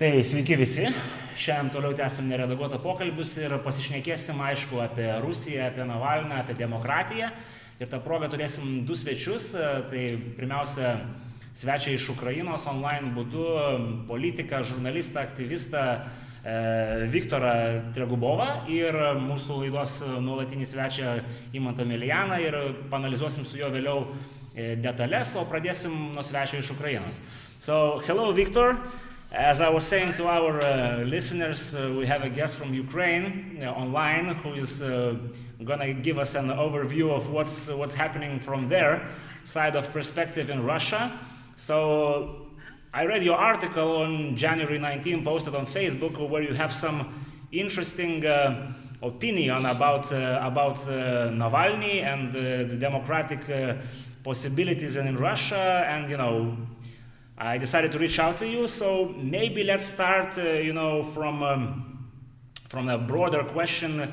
Tai sveiki visi. Šiandien toliau tęsim neredaguotą pokalbius ir pasišnekėsim, aišku, apie Rusiją, apie Navalną, apie demokratiją. Ir tą progą turėsim du svečius. Tai pirmiausia, svečiai iš Ukrainos online būdu, politiką, žurnalistą, aktyvistą e, Viktorą Tregubovą ir mūsų laidos nuolatinį svečią Imantą Melianą ir panalizuosim su juo vėliau e, detalės, o pradėsim nuo svečio iš Ukrainos. So, hello Victor. As I was saying to our uh, listeners, uh, we have a guest from Ukraine uh, online who is uh, going to give us an overview of what's, what's happening from their side of perspective in Russia. So I read your article on January 19 posted on Facebook where you have some interesting uh, opinion about, uh, about Navalny and the democratic possibilities in Russia and, you know, I decided to reach out to you. So maybe let's start, uh, you know, from um, from a broader question.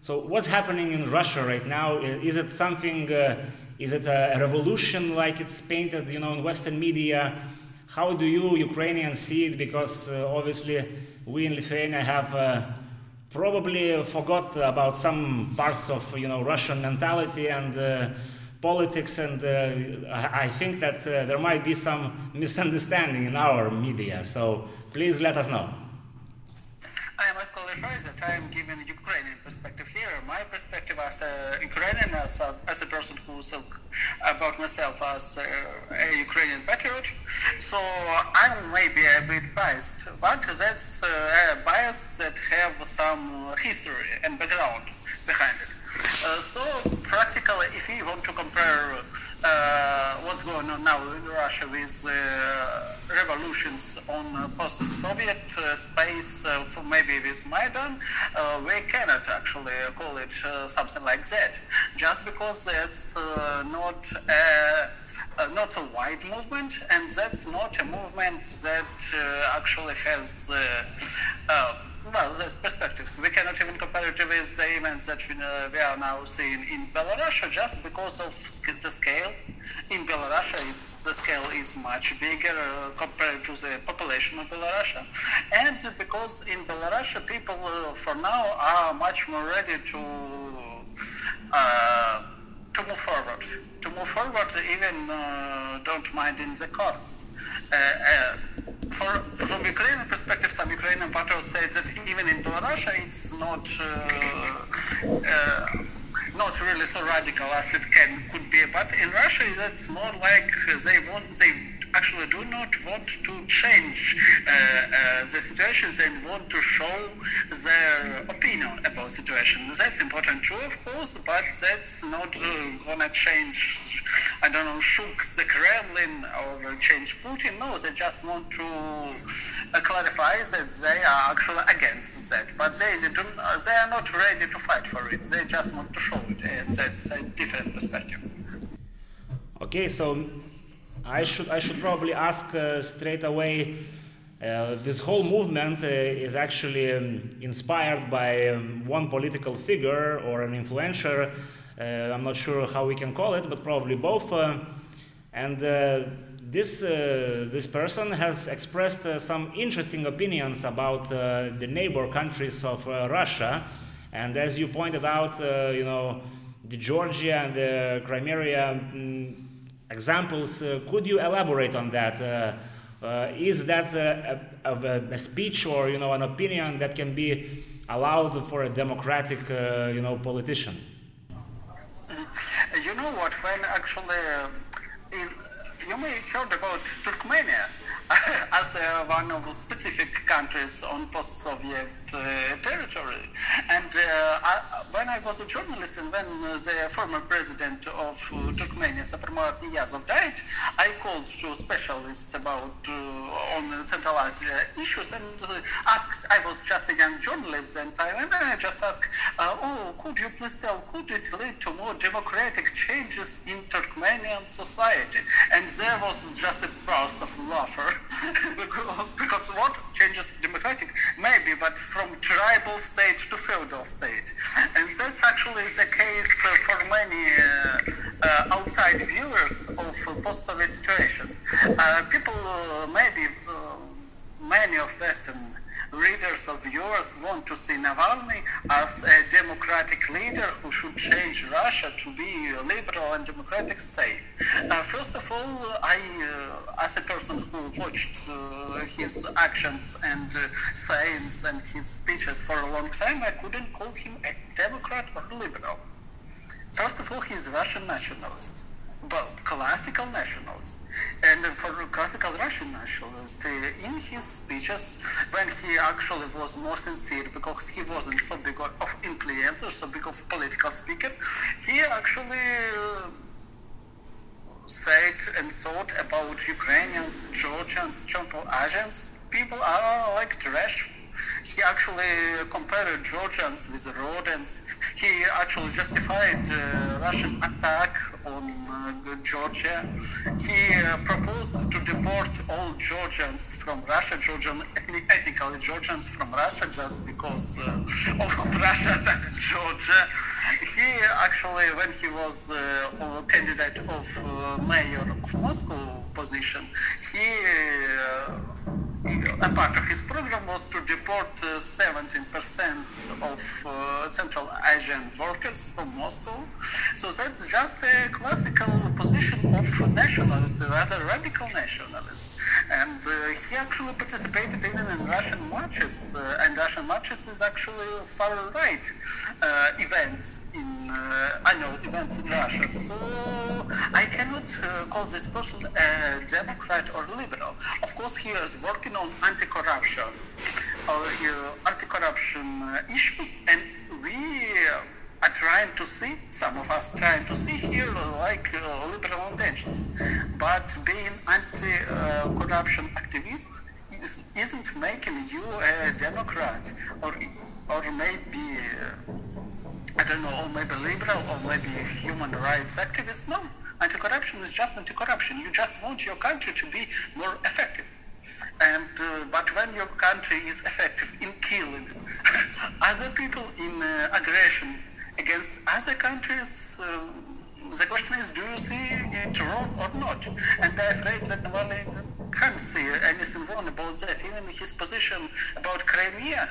So what's happening in Russia right now? Is it something? Uh, is it a revolution like it's painted, you know, in Western media? How do you Ukrainians see it? Because uh, obviously we in Lithuania have uh, probably forgot about some parts of you know Russian mentality and uh, politics, and uh, I think that uh, there might be some misunderstanding in our media. So please let us know. I must clarify that I am giving Ukrainian perspective here. My perspective as a Ukrainian, as a, as a person who spoke about myself as a, a, Ukrainian patriot. So I'm maybe a bit biased, but that's uh, a bias that have some history and background behind it. Uh, so practically, if you want to compare uh, what's going on now in Russia with uh, revolutions on post-Soviet space, maybe with Maidan, we cannot actually call it something like that, just because that's not a not a wide movement, and that's not a movement that actually has uh, well, there's perspectives. We cannot even compare it with the events that we, uh, we are now seeing in Belarus just because of the scale. In Belarus, it's, the scale is much bigger uh, compared to the population of Belarus. And because in Belarus, people uh, for now are much more ready to uh, to move forward. To move forward, even uh, don't mind in the costs. Uh, uh, for, from Ukrainian perspective, some Ukrainian patriots say that even in Belarus, it's not not really so radical as it can could be. But in Russia, that's more like they want they actually do not want to change uh, uh, the situation. They want to show their opinion about the situation. That's important too, of course, but that's not uh, gonna change. I don't know, shook the Kremlin or change Putin. No, they just want to uh, clarify that they are actually against that, but they do, they are not ready to fight for it. They just want to show it, and that's a different perspective. Okay, so I should I should probably ask uh, straight away. Uh, this whole movement uh, is actually um, inspired by um, one political figure or an influencer. Uh, I'm not sure how we can call it, but probably both. Uh, and uh, this this person has expressed some interesting opinions about the neighbor countries of Russia. And as you pointed out, you know, the Georgia and the Crimea. Um, examples. Uh, could you elaborate on that? Uh, uh, is that a, a, a, speech or you know an opinion that can be allowed for a democratic you know politician? You know what? When actually, in, you may heard about Turkmenia as uh, one of the specific countries on post-Soviet Uh, territory. And uh, I, when I was a journalist and when uh, the former president of uh, Turkmenia, Saparmurat Niyazov, died, I called to specialists about on Central Asia issues and asked, I was just a young journalist and I, and I just asked, oh, could you please tell, could it lead to more democratic changes in Turkmenian society? And there was just a burst of laughter because what changes democratic? Maybe, but from tribal state to feudal state. And that's actually the case for many uh, uh, outside viewers of post-Soviet situation. Uh, people maybe many of Western readers of yours want to see Navalny as a democratic leader who should change Russia to be a liberal and democratic state. Uh, first of all, I, uh, as a person who watched uh, his actions and uh, sayings and his speeches for a long time, I couldn't call him a democrat or liberal. First of all, he's a Russian nationalist, but classical nationalists And for classical Russian nationalists, uh, in his speeches, when he actually was more sincere because he wasn't so big of influencer, so big of political speaker, he actually uh, said and thought about Ukrainians, Georgians, Central Asians. People are like trash he actually compared Georgians with rodents. He actually justified uh, Russian attack on uh, Georgia. He uh, proposed to deport all Georgians from Russia, Georgian ethnically Georgians from Russia, just because uh, of Russia attacked Georgia. He actually, when he was uh, candidate of uh, mayor of Moscow position, he a part of his program was to deport uh, 17% of uh, Central Asian workers from Moscow. So that's just a classical position of nationalist, rather radical nationalist. And uh, he actually participated even in Russian marches, uh, and Russian marches is actually far right uh, events in uh, annual events in Russia. So I cannot uh, call this person a Democrat or liberal. Of course, he is working on anti-corruption, uh, anti-corruption uh, issues, and we are trying to see, some of us trying to see here like uh, liberal intentions. But being anti-corruption activist is, isn't making you a Democrat or or maybe uh, I don't know, or maybe liberal, or maybe human rights activist. No, anti-corruption is just anti-corruption. You just want your country to be more effective. And uh, but when your country is effective in killing other people in uh, aggression against other countries, uh, the question is, do you see it wrong or not? And I'm afraid that Navalny can't see anything wrong about that. Even his position about Crimea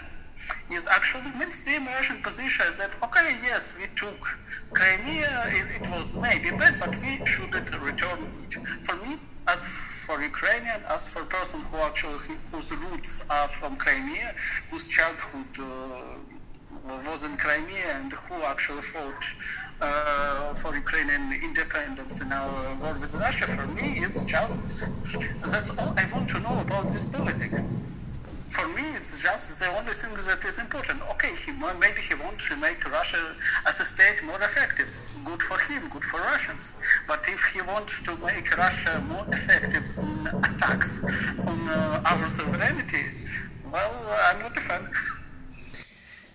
is actually mainstream Russian position that, okay, yes, we took Crimea, it, it was maybe bad, but we shouldn't return it. For me, as for Ukrainian, as for person who actually, whose roots are from Crimea, whose childhood uh, was in Crimea and who actually fought uh, for Ukrainian independence in our war with Russia, for me, it's just, that's all I want to know about this politics for me, it's just the only thing that is important. Okay, he maybe he wants to make Russia as a state more effective. Good for him, good for Russians. But if he wants to make Russia more effective in attacks on uh, our sovereignty, well, I'm not a fan.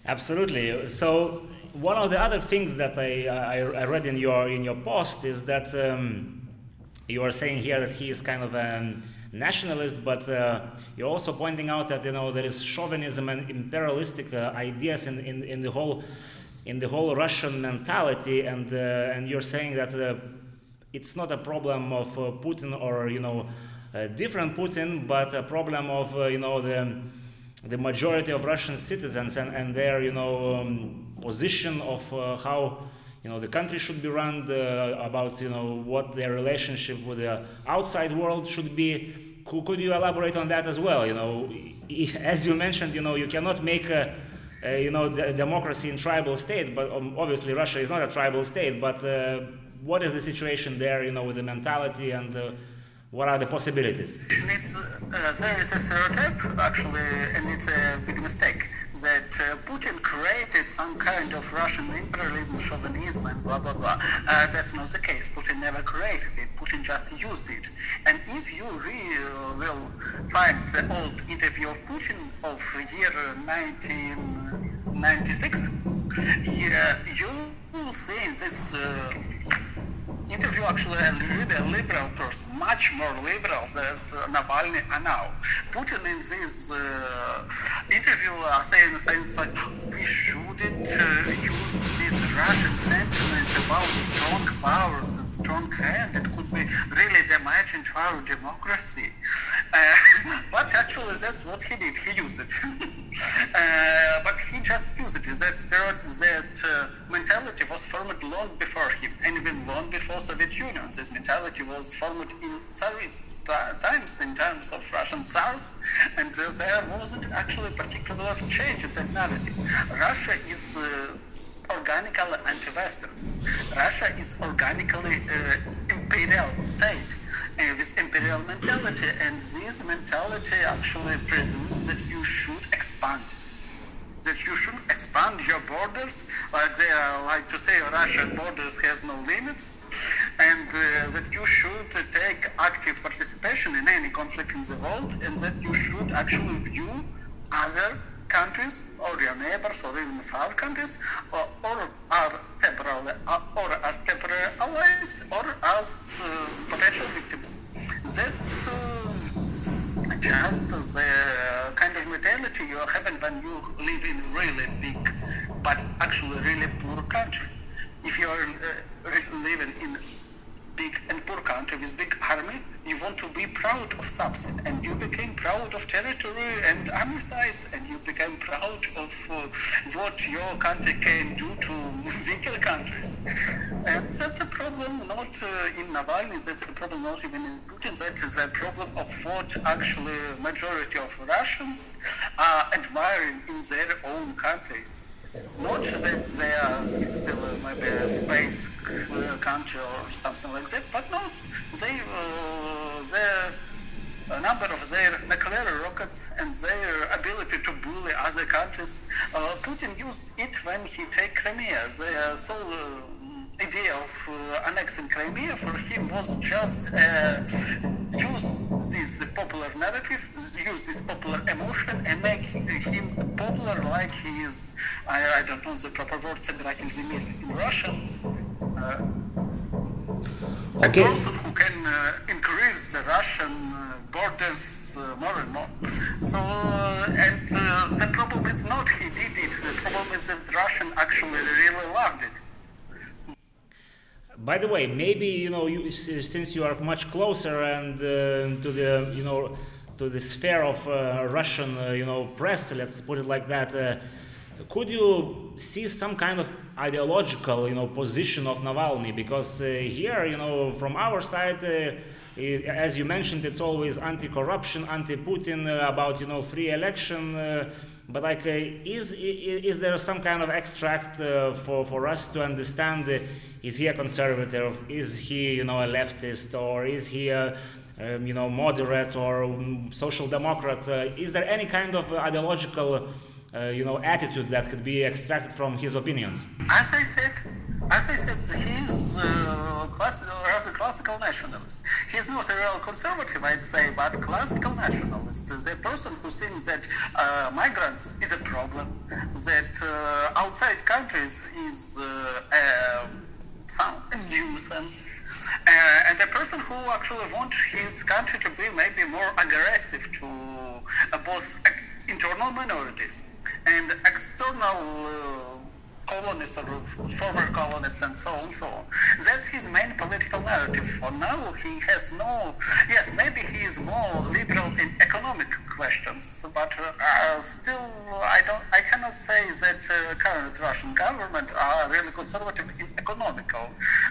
Absolutely. So one of the other things that I, I, I read in your in your post is that um, you are saying here that he is kind of a nationalist, but uh, you're also pointing out that you know there is chauvinism and imperialistic uh, ideas in, in, in the whole in the whole Russian mentality, and uh, and you're saying that uh, it's not a problem of uh, Putin or you know different Putin, but a problem of you know the the majority of Russian citizens and, and their you know um, position of how you know the country should be run uh, about you know what their relationship with the outside world should be. Could you elaborate on that as well? You know as you mentioned you know you cannot make a, a you know the democracy in tribal state but um, obviously russia is not a tribal state but uh, what is the situation there you know with the mentality and uh, what are the possibilities? Uh, there is a stereotype, actually, and it's a big mistake that uh, Putin created some kind of Russian imperialism, chauvinism, and blah blah blah. Uh, that's not the case. Putin never created it. Putin just used it. And if you really will find the old interview of Putin of year 1996, yeah, you will see this. Interview actually a a liberal person, much more liberal than Navalny are now. Putin in this uh, interview uh, saying things like, we shouldn't uh, use this Russian sentiment about strong powers and strong hand. It could be really damaging to our democracy. Uh, But actually, that's what he did. He used it. uh, but he just used it. That, that uh, mentality was formed long before him, and even long before Soviet Union. This mentality was formed in Tsarist times, in terms of Russian Tsars, and uh, there wasn't actually particular change in that narrative. Russia is uh, organically anti-Western. Russia is organically uh, imperial state uh, with imperial mentality, and this mentality actually presumes that you should expand. That you should expand your borders, like they are, like to say, Russian borders has no limits, and uh, that you should take active participation in any conflict in the world, and that you should actually view other countries or your neighbors or even far countries or, or are temporarily or as temporary allies or as uh, potential victims. That's uh, just the kind of mentality you have when you live in really big but actually really poor country. If you are uh, living in big and poor country with big army, you want to be proud of something, and you became proud of territory and army size, and you became proud of uh, what your country can do to weaker countries. And that's a problem not uh, in Navalny, that's a problem not even in Putin, that is a problem of what actually majority of Russians are admiring in their own country. Not that they are still uh, maybe a space country or something like that, but not. They, uh, their a number of their nuclear rockets and their ability to bully other countries. Uh, Putin used it when he take Crimea. The sole uh, idea of uh, annexing Crimea for him was just use this popular narrative, use this popular emotion and make him popular like he is, I, I don't know the proper word, in Russian. Uh, okay. A person who can uh, increase the Russian uh, borders uh, more and more. So, uh, and uh, the problem is not he did it, the problem is that Russian actually really loved it. By the way, maybe you know, you, since you are much closer and uh, to the you know to the sphere of uh, Russian uh, you know press, let's put it like that. Uh, could you see some kind of ideological you know position of Navalny? Because uh, here, you know, from our side. Uh, as you mentioned, it's always anti-corruption, anti-Putin, about you know free election but like, uh, is, is there some kind of extract uh, for, for us to understand? Uh, is he a conservative? Is he, you know, a leftist, or is he a um, you know, moderate or um, social democrat? is there any kind of ideological, you know, attitude that could be extracted from his opinions? As I said, as I said, he's uh, rather classical nationalist. He's not a real conservative, I'd say, but classical nationalist. The person who thinks that uh, migrants is a problem, that uh, outside countries is uh, some nuisance, uh, and a person who actually wants his country to be maybe more aggressive to uh, both internal minorities and external colonists or former colonists and so on so on. That's his main political narrative. For now, he has no, yes, maybe he is more liberal in economic questions, but uh, still, I don't, I cannot say that uh, current Russian government are really conservative in economical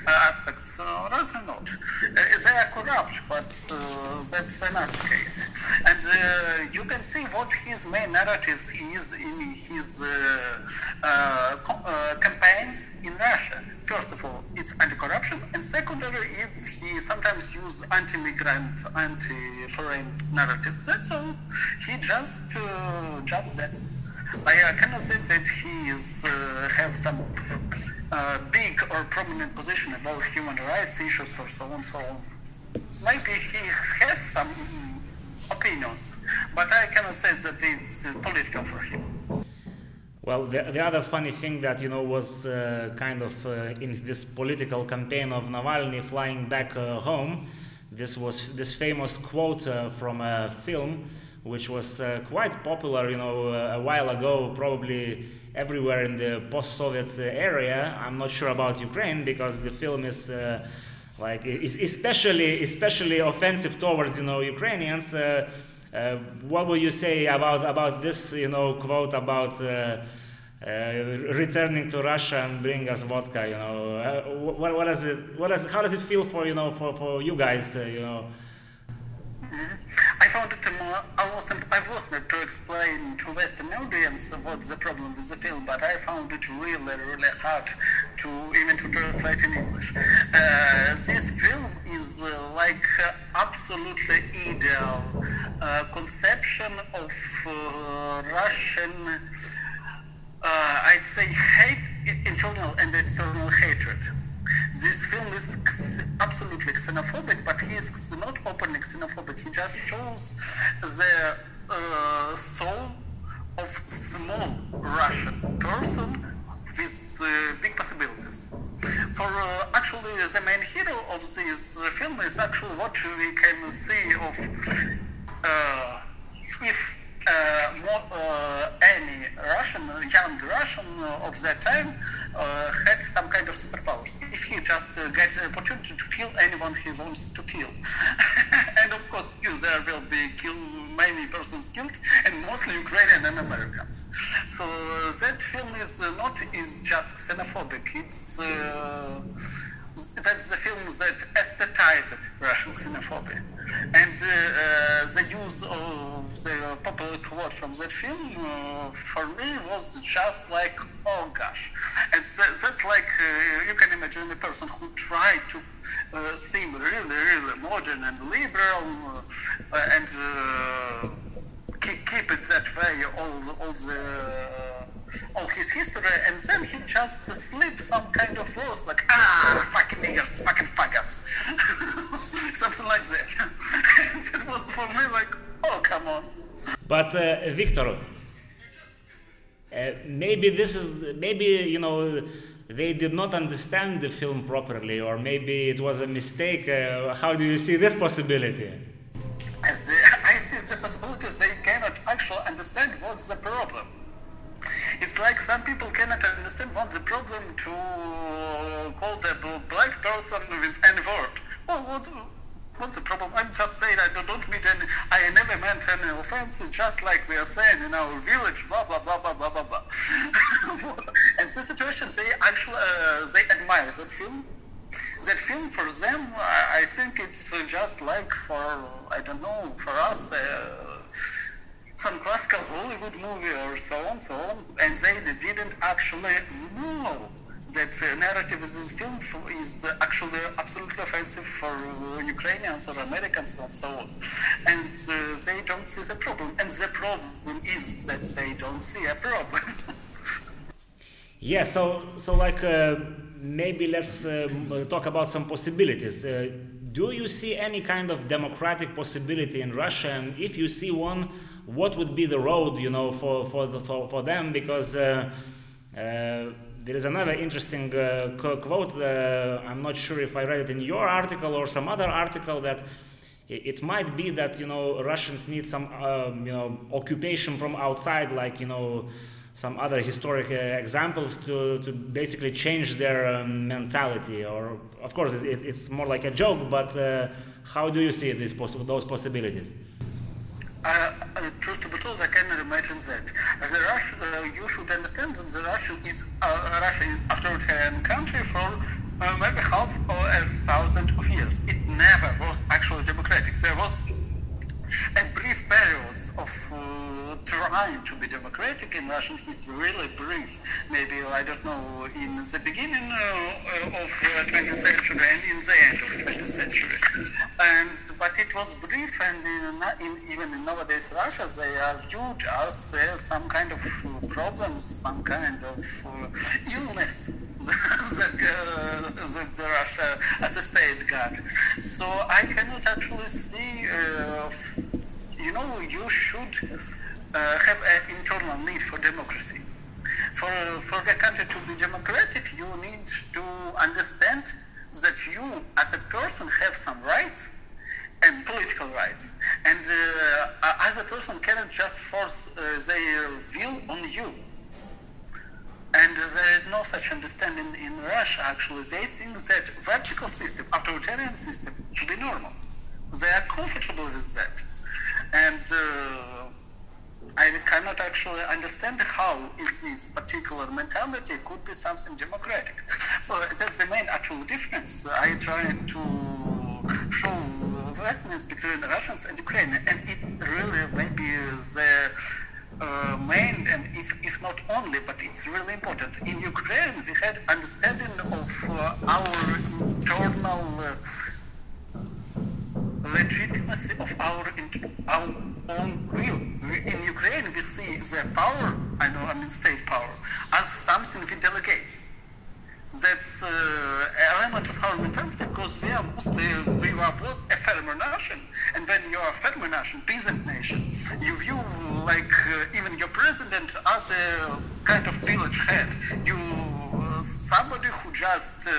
uh, aspects. Uh, rather not. Uh, they are corrupt, but uh, that's another case. And uh, you can see what his main narrative is in his uh, campaigns in Russia. First of all, it's anti-corruption, and secondary, it's he sometimes use anti-migrant, anti-foreign narratives. That's all. He just uh, just that. I cannot say that he is uh, have some uh, big or prominent position about human rights issues or so on so on. Maybe he has some opinions, but I cannot say that it's uh, political for him. Well, the, the other funny thing that you know was uh, kind of uh, in this political campaign of Navalny flying back uh, home. This was this famous quote uh, from a film, which was uh, quite popular, you know, uh, a while ago, probably everywhere in the post-Soviet area. I'm not sure about Ukraine because the film is like especially especially offensive towards you know Ukrainians Uh, what would you say about about this, you know, quote about uh, uh, returning to Russia and bring us vodka? You know, what, what does it, what does, how does it feel for you know, for, for you guys? You know. I found it more, I wasn't, I wasn't to explain to Western audience what's the problem with the film, but I found it really, really hard to even to translate in English. Uh, this film is uh, like uh, absolutely ideal uh, conception of uh, Russian, I'd say, hate, internal and external hatred. This film is absolutely xenophobic, but he is not openly xenophobic. He just shows the uh, soul of small Russian person with uh, big possibilities. For uh, actually, the main hero of this film is actually what we can see of uh, if uh, more, uh, any Russian, young Russian of that time uh, had some kind of superpowers. He just uh, gets the opportunity to kill anyone he wants to kill. and of course, there will be kill, many persons killed, and mostly Ukrainian and Americans. So uh, that film is uh, not is just xenophobic. It's uh, that's the film that aesthetized Russian xenophobia. And uh, uh, the use of the popular quote from that film uh, for me was just like, oh gosh. And that's like, you can imagine a person who tried to seem really, really modern and liberal and keep, it that way all, all the all his history, and then he just slipped some kind of words like ah, fucking niggers, fucking faggots, something like that. it was for me like, oh come on. But uh, Victor, uh, maybe this is maybe you know they did not understand the film properly, or maybe it was a mistake. Uh, how do you see this possibility? I see, I see the possibilities they cannot actually understand what's the problem. It's like some people cannot understand what's the problem to call the black person with any word. Well, what, what's the problem? I'm just saying I don't mean any, I never meant any offense. It's just like we are saying in our village, blah, blah, blah, blah, blah, blah, blah. and the situation, they actually, uh, they admire that film. That film for them, I think it's just like for, I don't know, for us, uh, some classical Hollywood movie or so on, so on, and they didn't actually know that the narrative in this film is actually absolutely offensive for Ukrainians or Americans and so on. And uh, they don't see the problem. And the problem is that they don't see a problem. yeah, so, so like uh, maybe let's uh, talk about some possibilities. Uh, do you see any kind of democratic possibility in Russia? And if you see one, what would be the road, you know, for for the, for, for them? Because uh, uh, there is another interesting uh, quote. I'm not sure if I read it in your article or some other article that it might be that you know Russians need some um, you know occupation from outside, like you know some other historic uh, examples to, to basically change their um, mentality. Or of course, it, it's more like a joke, but uh, how do you see these poss- those possibilities? Uh, uh, truth to be told, I cannot imagine that. The Russia, uh, you should understand that the Russia is uh, Russia is authoritarian country for uh, maybe half or a thousand of years. It never was actually democratic. There was a brief period of uh, trying to be democratic in Russian history, really brief. Maybe, I don't know, in the beginning uh, of 20th uh, century and in the end of 20th century. And, but it was brief and in, in, even in nowadays Russia, they are viewed as uh, some kind of problems, some kind of uh, illness that, uh, that the Russia as a state got. So I cannot actually see uh, you know, you should uh, have an internal need for democracy. For, for the country to be democratic, you need to understand that you, as a person, have some rights and political rights. And uh, as a person cannot just force uh, their will on you. And there is no such understanding in Russia, actually. They think that vertical system, authoritarian system, should be normal. They are comfortable with that. And uh, I cannot actually understand how this particular mentality could be something democratic. So that's the main actual difference. I try to show the difference between Russians and Ukrainians, and it's really maybe the uh, main and if, if not only, but it's really important. In Ukraine, we had understanding of uh, our internal uh, legitimacy of our our own will. In Ukraine, we see the power, I know, I mean state power, as something we delegate. That's uh, element of our mentality because we are mostly we are was a farmer nation, and when you are a farmer nation, peasant nation, you view like uh, even your president as a kind of village head. You uh, somebody who just uh,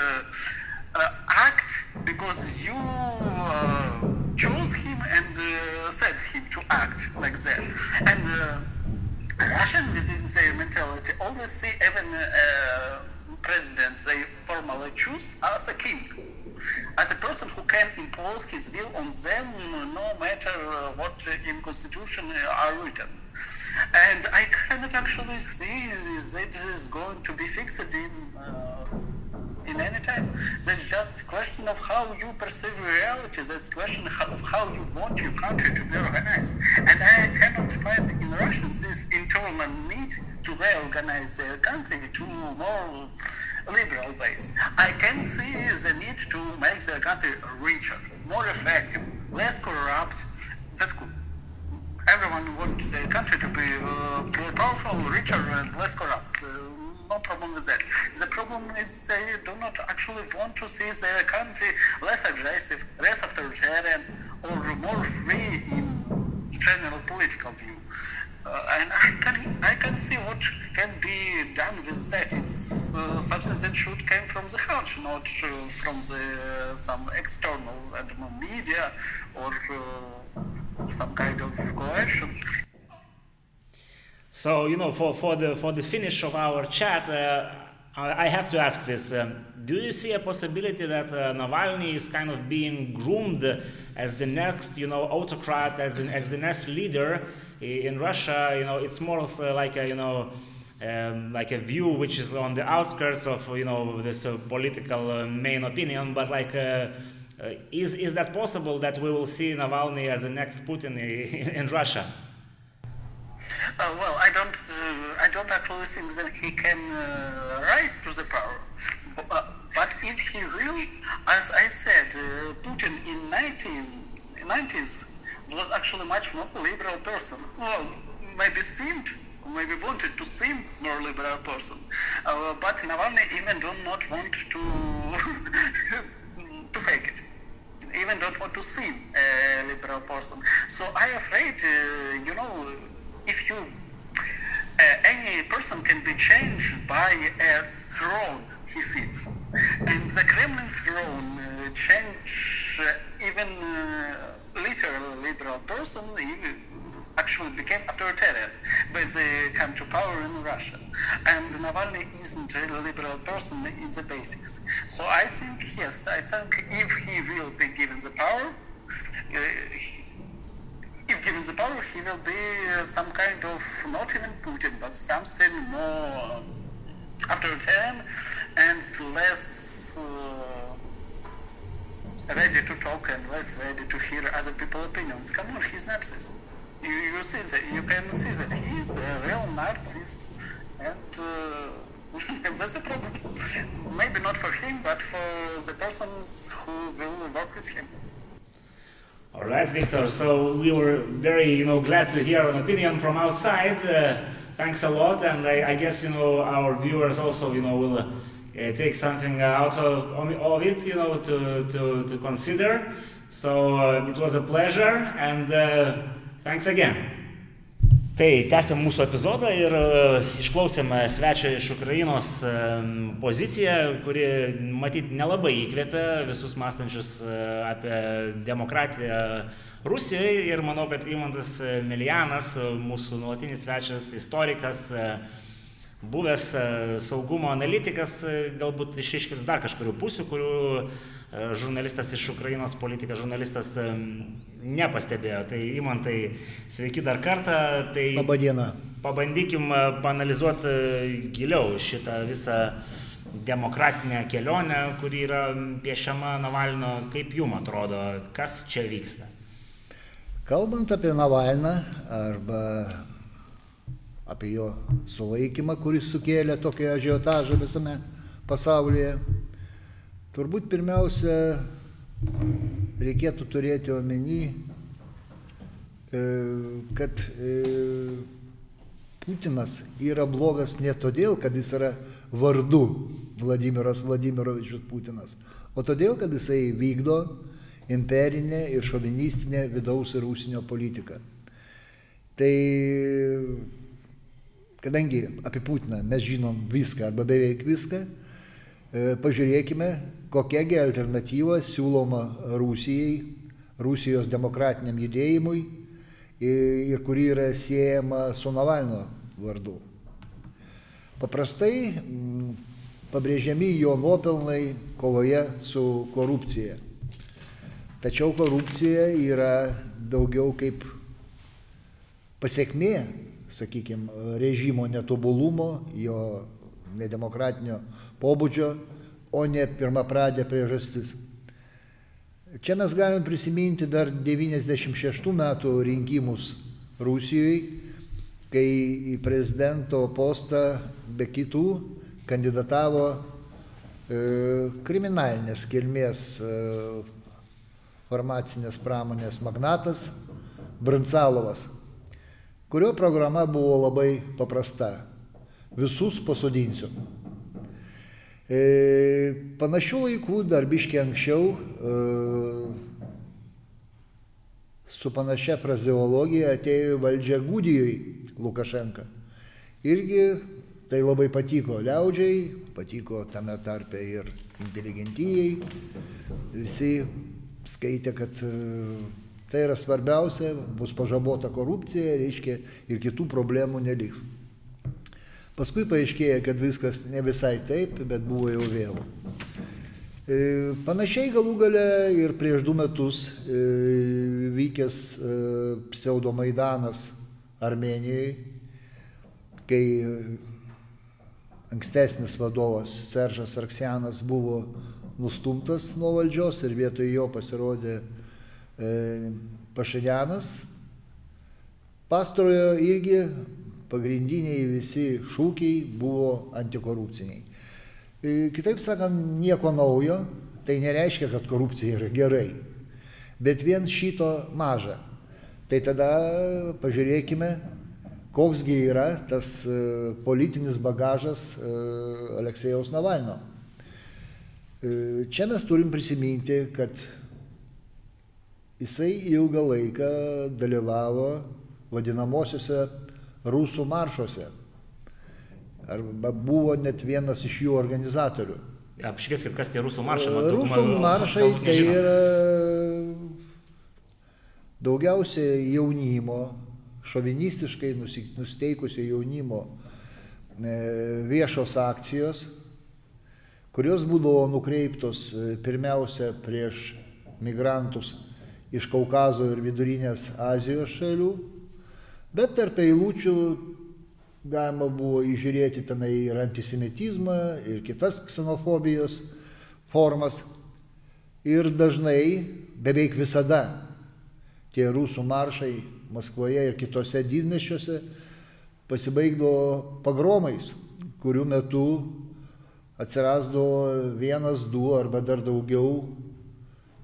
uh, act because you uh, chose him and uh, him to act like that. And uh, Russian within their mentality always see even uh, president they formally choose as a king, as a person who can impose his will on them no matter uh, what in constitution are written. And I cannot actually see that this is going to be fixed in uh, in any time. That's just a question of how you perceive reality. That's a question of how you want your country to be organized. And I cannot find in Russians this internal need to reorganize their country to more liberal ways. I can see the need to make their country richer, more effective, less corrupt. That's good. Everyone wants their country to be uh, more powerful, richer, and less corrupt. Uh, no problem with that. The problem is they do not actually want to see their country less aggressive, less authoritarian, or more free in general political view. Uh, and I can I can see what can be done with that. It's uh, something that should come from the heart, not uh, from the some external I don't know, media or some kind of coercion. So you know, for, for the for the finish of our chat, uh, I have to ask this: um, Do you see a possibility that uh, Navalny is kind of being groomed as the next, you know, autocrat, as, an, as the next leader in Russia? You know, it's more like a, you know. Um, like a view which is on the outskirts of you know this uh, political uh, main opinion, but like uh, is is that possible that we will see Navalny as the next Putin in Russia? Uh, well, I don't, uh, I don't actually think that he can uh, rise to the power. but if he really, as I said, Putin in 19, 90s was actually much more liberal person. Well, maybe seemed, maybe wanted to seem more liberal person. Uh, but Navalny even do not want to to fake it. Even don't want to seem a liberal person. So I afraid, uh, you know, if you uh, any person can be changed by a throne he sits and the kremlin throne uh, change uh, even literal liberal person actually became authoritarian when they come to power in Russia. And Navalny isn't a liberal person in the basics. So I think, yes, I think if he will be given the power, uh, if given the power, he will be some kind of not even Putin, but something more authoritarian and less uh, ready to talk and less ready to hear other people's opinions. Come on, he's Narcissus. You, you see that you can see that he's a real Narcissus, and. Uh, and that's the problem. Maybe not for him, but for the persons who will work with him. All right, Victor. So we were very, you know, glad to hear an opinion from outside. Uh, thanks a lot, and I, I, guess you know our viewers also, you know, will uh, take something out of, of it, you know, to to, to consider. So uh, it was a pleasure, and uh, thanks again. Tai tęsiam mūsų epizodą ir išklausėme svečią iš Ukrainos poziciją, kuri matyt nelabai įkvėpė visus mąstančius apie demokratiją Rusijoje. Ir manau, kad Imantas Milianas, mūsų nuolatinis svečias, istorikas, buvęs saugumo analitikas, galbūt išiškins dar kažkurių pusių, kurių žurnalistas iš Ukrainos, politikas, žurnalistas nepastebėjo. Tai įmantai, sveiki dar kartą. Tai Labadiena. Pabandykim panalizuoti giliau šitą visą demokratinę kelionę, kuri yra piešiama Navalno. Kaip jum atrodo, kas čia vyksta? Kalbant apie Navalną arba apie jo sulaikymą, kuris sukėlė tokią ažiotažą visame pasaulyje. Turbūt pirmiausia, reikėtų turėti omeny, e, kad e, Putinas yra blogas ne todėl, kad jis yra vardu Vladimiras Vladimirovičius Putinas, o todėl, kad jisai vykdo imperinę ir šovinistinę vidaus ir užsienio politiką. Tai kadangi apie Putiną mes žinom viską arba beveik viską, pažiūrėkime, kokiagi alternatyva siūloma Rusijai, Rusijos demokratiniam judėjimui ir kuri yra siejama su Navalno vardu. Paprastai pabrėžiami jo nuopelnai kovoje su korupcija. Tačiau korupcija yra daugiau kaip pasiekmė sakykime, režimo netobulumo, jo nedemokratinio pobūdžio, o ne pirmą pradę priežastis. Čia mes galim prisiminti dar 96 metų rinkimus Rusijoje, kai į prezidento postą be kitų kandidatavo e, kriminalinės kilmės e, farmacinės pramonės magnatas Brancalovas kurio programa buvo labai paprasta. Visus pasodinsiu. E, panašių laikų darbiškai anksčiau e, su panašia frazeologija atėjo valdžia Gudijui Lukašenka. Irgi tai labai patiko liaudžiai, patiko tame tarpe ir inteligentijai. Visi skaitė, kad e, Tai yra svarbiausia, bus pažabota korupcija, reiškia, ir kitų problemų neliks. Paskui paaiškėja, kad viskas ne visai taip, bet buvo jau vėlų. E, panašiai galų gale ir prieš du metus e, vykęs e, pseudomaidanas Armenijoje, kai ankstesnis vadovas Seržas Arksianas buvo nustumtas nuo valdžios ir vietoj jo pasirodė Pašadianas. Pastarojo irgi pagrindiniai visi šūkiai buvo antikorupciniai. E, kitaip sakant, nieko naujo, tai nereiškia, kad korupcija yra gerai, bet vien šito maža. Tai tada pažiūrėkime, koksgi yra tas e, politinis bagažas Aleksėjaus Navalno. Čia mes turim prisiminti, kad Jisai ilgą laiką dalyvavo vadinamosiuose rusų maršuose. Arba buvo net vienas iš jų organizatorių. Apšvieskit, kas tie rusų maršai. Rusų maršai tai yra daugiausia jaunimo, šovinistiškai nusteikusio jaunimo e, viešos akcijos, kurios būdavo nukreiptos e, pirmiausia prieš migrantus iš Kaukazo ir Vidurinės Azijos šalių, bet tarp eilučių galima buvo įžiūrėti tenai ir antisemitizmą, ir kitas ksenofobijos formas. Ir dažnai, beveik visada, tie rusų maršai Maskvoje ir kitose didmešiuose pasibaigdavo pagromais, kurių metu atsirasdavo vienas, du arba dar daugiau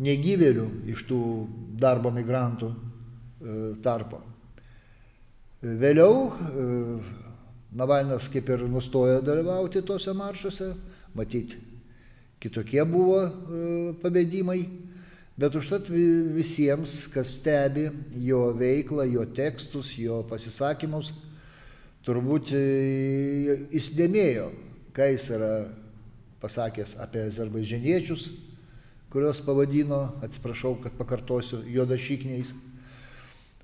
negyvėlių iš tų darbo migrantų e, tarpo. Vėliau e, Navalnas kaip ir nustojo dalyvauti tuose maršuose, matyti, kitokie buvo e, pabėdimai, bet užtat visiems, kas stebi jo veiklą, jo tekstus, jo pasisakymus, turbūt įsidėmėjo, ką jis yra pasakęs apie azerbaidžianiečius, kurios pavadino, atsiprašau, kad pakartosiu, juodašykniais.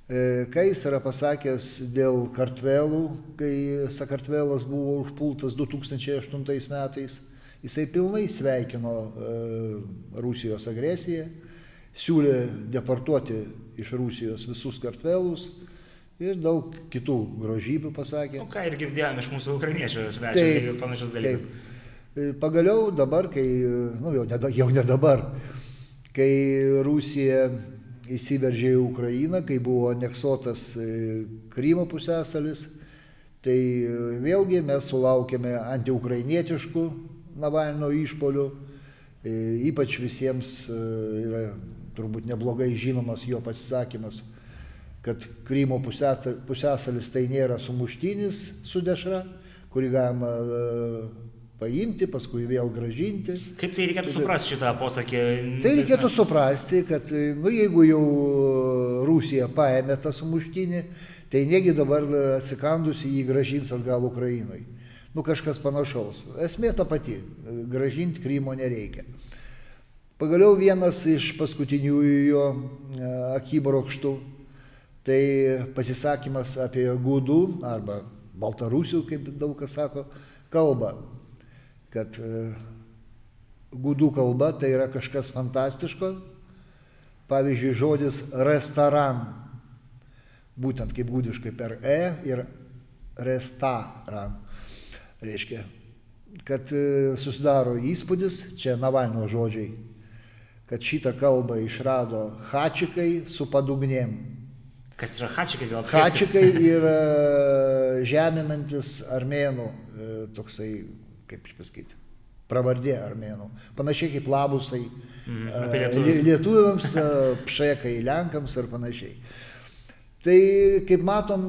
E, kai jis yra pasakęs dėl kartvelų, kai Sakartvelas buvo užpultas 2008 metais Jisai pilnai sveikino Rusijos agresiją, siūlė deportuoti iš Rusijos visus kartvelus ir daug kitų grožybių pasakė. O ką ir girdėjome iš mūsų ukrainiečių svečių, panašius dalykus. Taip. Pagaliau dabar, kai, nu jau ne, jau ne dabar, kai Rusija įsiveržė į Ukrainą, kai buvo aneksuotas Krymo pusėsalis, tai vėlgi mes sulaukėme antiukrainietiškų Navalno išpolių, ypač visiems yra turbūt neblogai žinomas jo pasisakymas, kad Krymo pusėsalis tai nėra sumuštinis su dešra, kurį galima paimti, paskui vėl gražinti. Kaip tai reikėtų suprasti šitą posakį? Tai reikėtų suprasti, kad nu, jeigu jau Rusija paėmė tą sumuštinį, tai negi dabar atsikandusi jį gražins atgal Ukrainai. Nu kažkas panašaus. Esmė ta pati. Gražinti Krymo nereikia. Pagaliau vienas iš paskutinių jo akibrokštų, tai pasisakymas apie gudų arba baltarusių, kaip daug kas sako, kalbą kad gudų kalba tai yra kažkas fantastiško. Pavyzdžiui, žodis restoran, būtent kaip gudiškai per E ir restaran. Reiškia, kad susidaro įspūdis, čia Navalno žodžiai, kad šitą kalbą išrado hačikai su padugnėm. Kas yra hačikai gal? Hačikai yra žeminantis armėnų toksai kaip pasakyti, pravardė armėnų. Panašiai kaip labusai lie- lietuviams, pšekai lenkams ir panašiai. Tai kaip matom,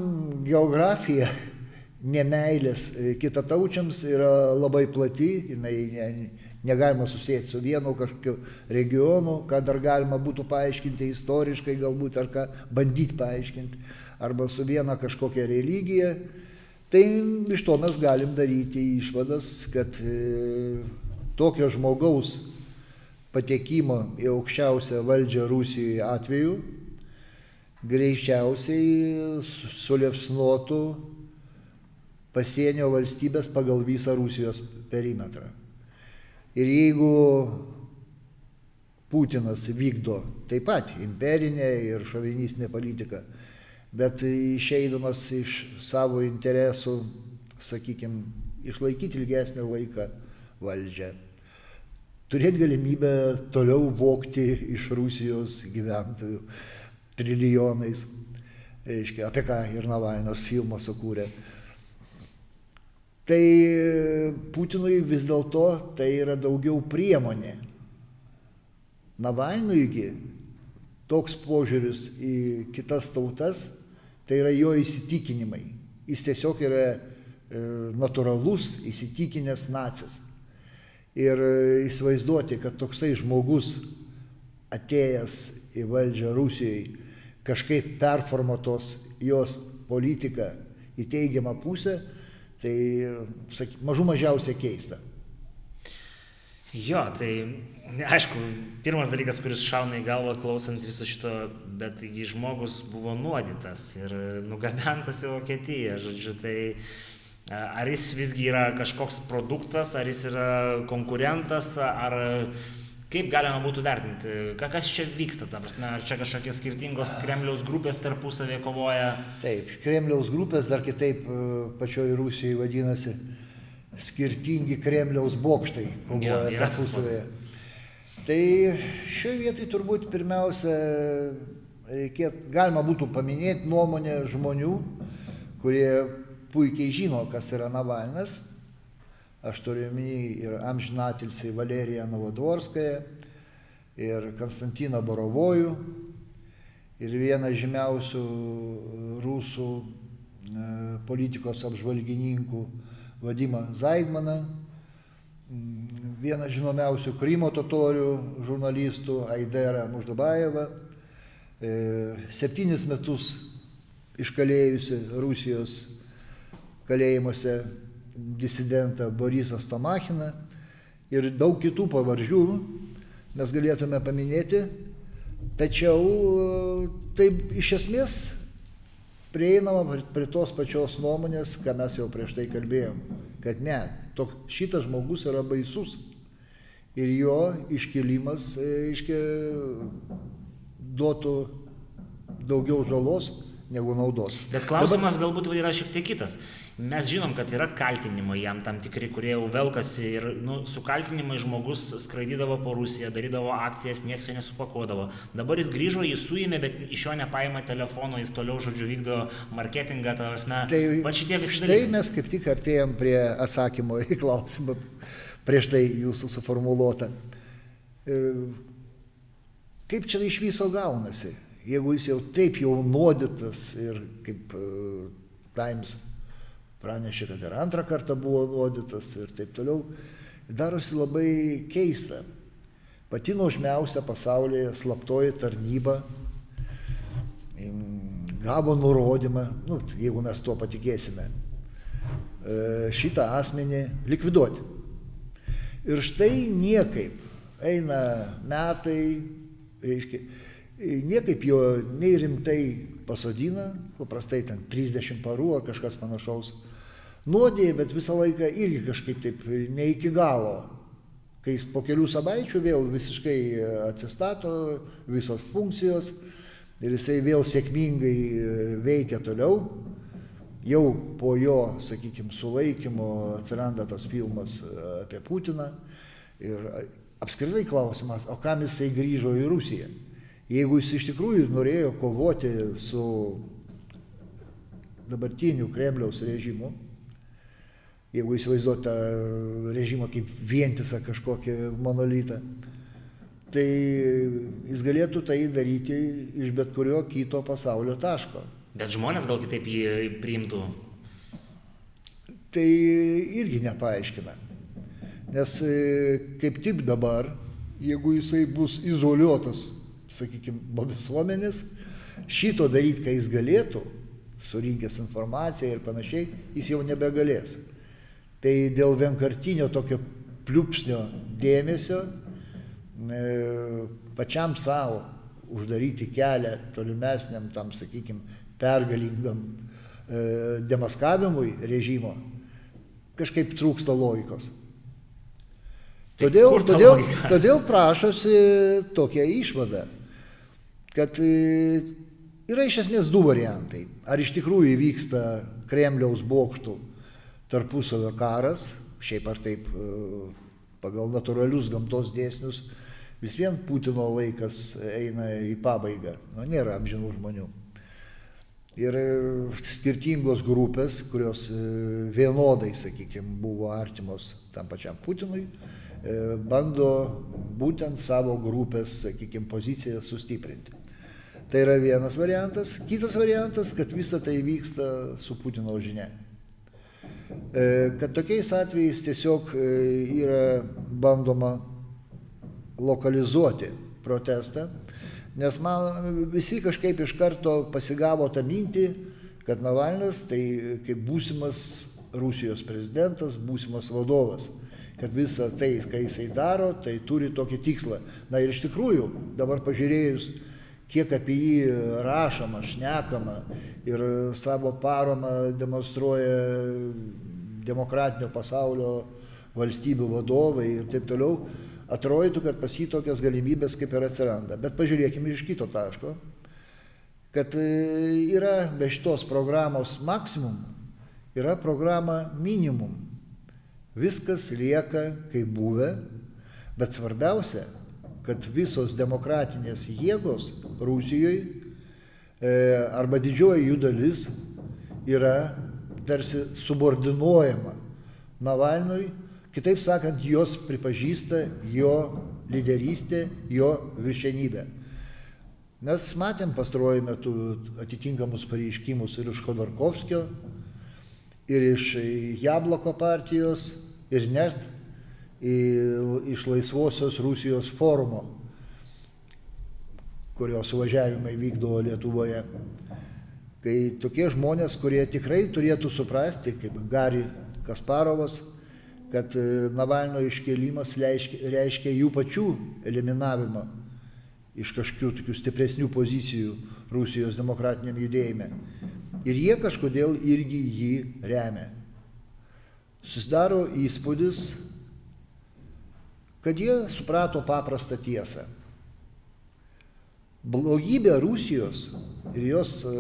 geografija nemailės e, kitataučiams yra labai plati, jinai ne, negalima susijęti su vienu kažkokiu regionu, ką dar galima būtų paaiškinti istoriškai galbūt ar ką bandyti paaiškinti, arba su viena kažkokia religija. Tai iš to mes galim daryti išvadas, kad e, tokio žmogaus patekimo į aukščiausią valdžią Rusijoje atveju greičiausiai suliepsnotų pasienio valstybės pagal visą Rusijos perimetrą. Ir jeigu Putinas vykdo taip pat imperinę ir šovinistinę politiką, bet išeidamas iš savo interesų, sakykime, išlaikyti ilgesnį laiką valdžią, turėti galimybę toliau vokti iš Rusijos gyventojų trilijonais, reiškia, apie ką ir Navalnas filmą sukūrė. Tai Putinui vis dėlto tai yra daugiau priemonė. Navalnuigi toks požiūris į kitas tautas, tai yra jo įsitikinimai. Jis tiesiog yra e, natūralus įsitikinęs nacis. Ir e, įsivaizduoti, kad toksai žmogus atėjęs į valdžią Rusijoje kažkaip performatos jos politiką į teigiamą pusę, tai saky, mažų mažiausiai keista. Jo, tai aišku, pirmas dalykas, kuris šauna į galvą klausant viso šito, bet taigi žmogus buvo nuodytas ir nugabentas į Vokietiją, žodžiu, tai ar jis visgi yra kažkoks produktas, ar jis yra konkurentas, ar kaip galima būtų vertinti, kas čia vyksta, ta prasme, ar čia kažkokie skirtingos Kremliaus grupės tarpusavėje kovoja? Taip, Kremliaus grupės dar kitaip pačioje Rusijoje vadinasi skirtingi Kremliaus bokštai kovoja toks tarpusavėje. Tai šioje vietoje turbūt pirmiausia reikėtų, galima būtų paminėti nuomonę žmonių, kurie puikiai žino, kas yra Navalnas. Aš turiu minį ir amžinatilsiai Valeriją Novodvorskają, ir Konstantiną Borovojų, ir vieną žymiausių rusų e, politikos apžvalgininkų Vadimą Zaidmaną, vieną žinomiausių Krymo totorių žurnalistų Aiderą Muždabajevą, e, septynis metus iškalėjusi Rusijos kalėjimuose disidentą Borisą Stomachiną ir daug kitų pavardžių mes galėtume paminėti, tačiau e, tai iš esmės prieinama prie tos pačios nuomonės, ką mes jau prieš tai kalbėjom, kad ne, tok, šitas žmogus yra baisus. Ir jo iškilimas, aiškiai, duotų daugiau žalos negu naudos. Bet klausimas Dabar... galbūt yra šiek tiek kitas. Mes žinom, kad yra kaltinimai jam tam tikri, kurie jau velkasi ir nu, su kaltinimai žmogus skraidydavo po Rusiją, darydavo akcijas, niekas jo nesupakuodavo. Dabar jis grįžo, jį suėmė, bet iš jo nepaima telefono, jis toliau, žodžiu, vykdo marketingą, ta prasme. Tai va šitie visi dalykai. Tai mes kaip tik artėjom prie atsakymo į klausimą prieš tai jūsų suformuoluotą. E, kaip čia iš viso gaunasi? Jeigu jis jau taip jau nuodytas ir kaip uh, Times pranešė, kad ir antrą kartą buvo nuodytas ir taip toliau, darosi labai keista. Pati nuožmiausia pasaulyje slaptoji tarnyba gavo nurodymą, nu, jeigu mes tuo patikėsime, e, šitą asmenį likviduoti. Ir štai niekaip eina metai, reiškia, niekaip jo nei rimtai pasodina, paprastai ten 30 parų ar kažkas panašaus, nuodėja, bet visą laiką irgi kažkaip taip ne iki galo. Kai jis po kelių savaičių vėl visiškai atsistato visos funkcijos ir jisai vėl sėkmingai veikia toliau, jau po jo, sakykime, sulaikymo atsiranda tas filmas apie Putiną ir apskritai klausimas, o kam jisai grįžo į Rusiją? Jeigu jis iš tikrųjų norėjo kovoti su dabartiniu Kremliaus režimu, jeigu įsivaizduot tą režimą kaip vientisą kažkokį monolitą, tai jis galėtų tai daryti iš bet kurio kito pasaulio taško. Bet žmonės gal kitaip jį priimtų? Tai irgi nepaaiškina. Nes e, kaip tik dabar, jeigu jisai bus izoliuotas, sakykime, visuomenės, šito daryti, ką jis galėtų, surinkęs informaciją ir panašiai, jis jau nebegalės. Tai dėl vienkartinio tokio pliupsnio dėmesio e, pačiam savo uždaryti kelią tolimesniam tam, sakykime, pergalingam e, demaskavimui režimo, kažkaip trūksta logikos. Tai todėl, todėl, todėl prašosi tokia išvada, kad e, yra iš esmės du variantai. Ar iš tikrųjų įvyksta Kremliaus bokštų tarpusavio karas, šiaip ar taip e, pagal natūralius gamtos dėsnius, vis vien Putino laikas eina į pabaigą, nu, nėra amžinų žmonių. Ir e, skirtingos grupės, kurios e, vienodai, sakykime, buvo artimos tam pačiam Putinui, bando būtent savo grupės, sakykime, poziciją sustiprinti. Tai yra vienas variantas. Kitas variantas, kad visa tai vyksta su Putino žinia. E, kad tokiais atvejais tiesiog e, yra bandoma lokalizuoti protestą, nes man visi kažkaip iš karto pasigavo tą mintį, kad Navalnas tai kaip būsimas Rusijos prezidentas, būsimas vadovas, kad visa tai, ką jisai daro, tai turi tokį tikslą. Na ir iš tikrųjų, dabar pažiūrėjus, kiek apie jį rašoma, šnekama ir savo paromą demonstruoja demokratinio pasaulio valstybių vadovai ir taip toliau, atrodytų, kad pas jį tokias galimybės kaip ir atsiranda. Bet pažiūrėkime iš kito taško, kad e, yra be šitos programos maksimum, yra programa minimum. Viskas lieka kaip buvę, bet svarbiausia, kad visos demokratinės jėgos Rusijoje arba didžioji jų dalis yra tarsi subordinuojama Navalnui, kitaip sakant, jos pripažįsta jo lyderystę, jo viršenybę. Mes matėm pastaruoju metu atitinkamus pareiškimus ir iš Khodorkovskio, ir iš Jabloko partijos, ir net iš Laisvosios Rusijos forumo, kurio suvažiavimai vykdo Lietuvoje. Kai tokie žmonės, kurie tikrai turėtų suprasti, kaip Gari Kasparovas, kad e, Navalno iškelimas reiškia, reiškia jų pačių eliminavimą iš kažkokių tokių stipresnių pozicijų Rusijos demokratiniam judėjime. Ir jie kažkodėl irgi jį remia. susidaro įspūdis, kad jie suprato paprastą tiesą. Blogybė Rusijos ir jos e,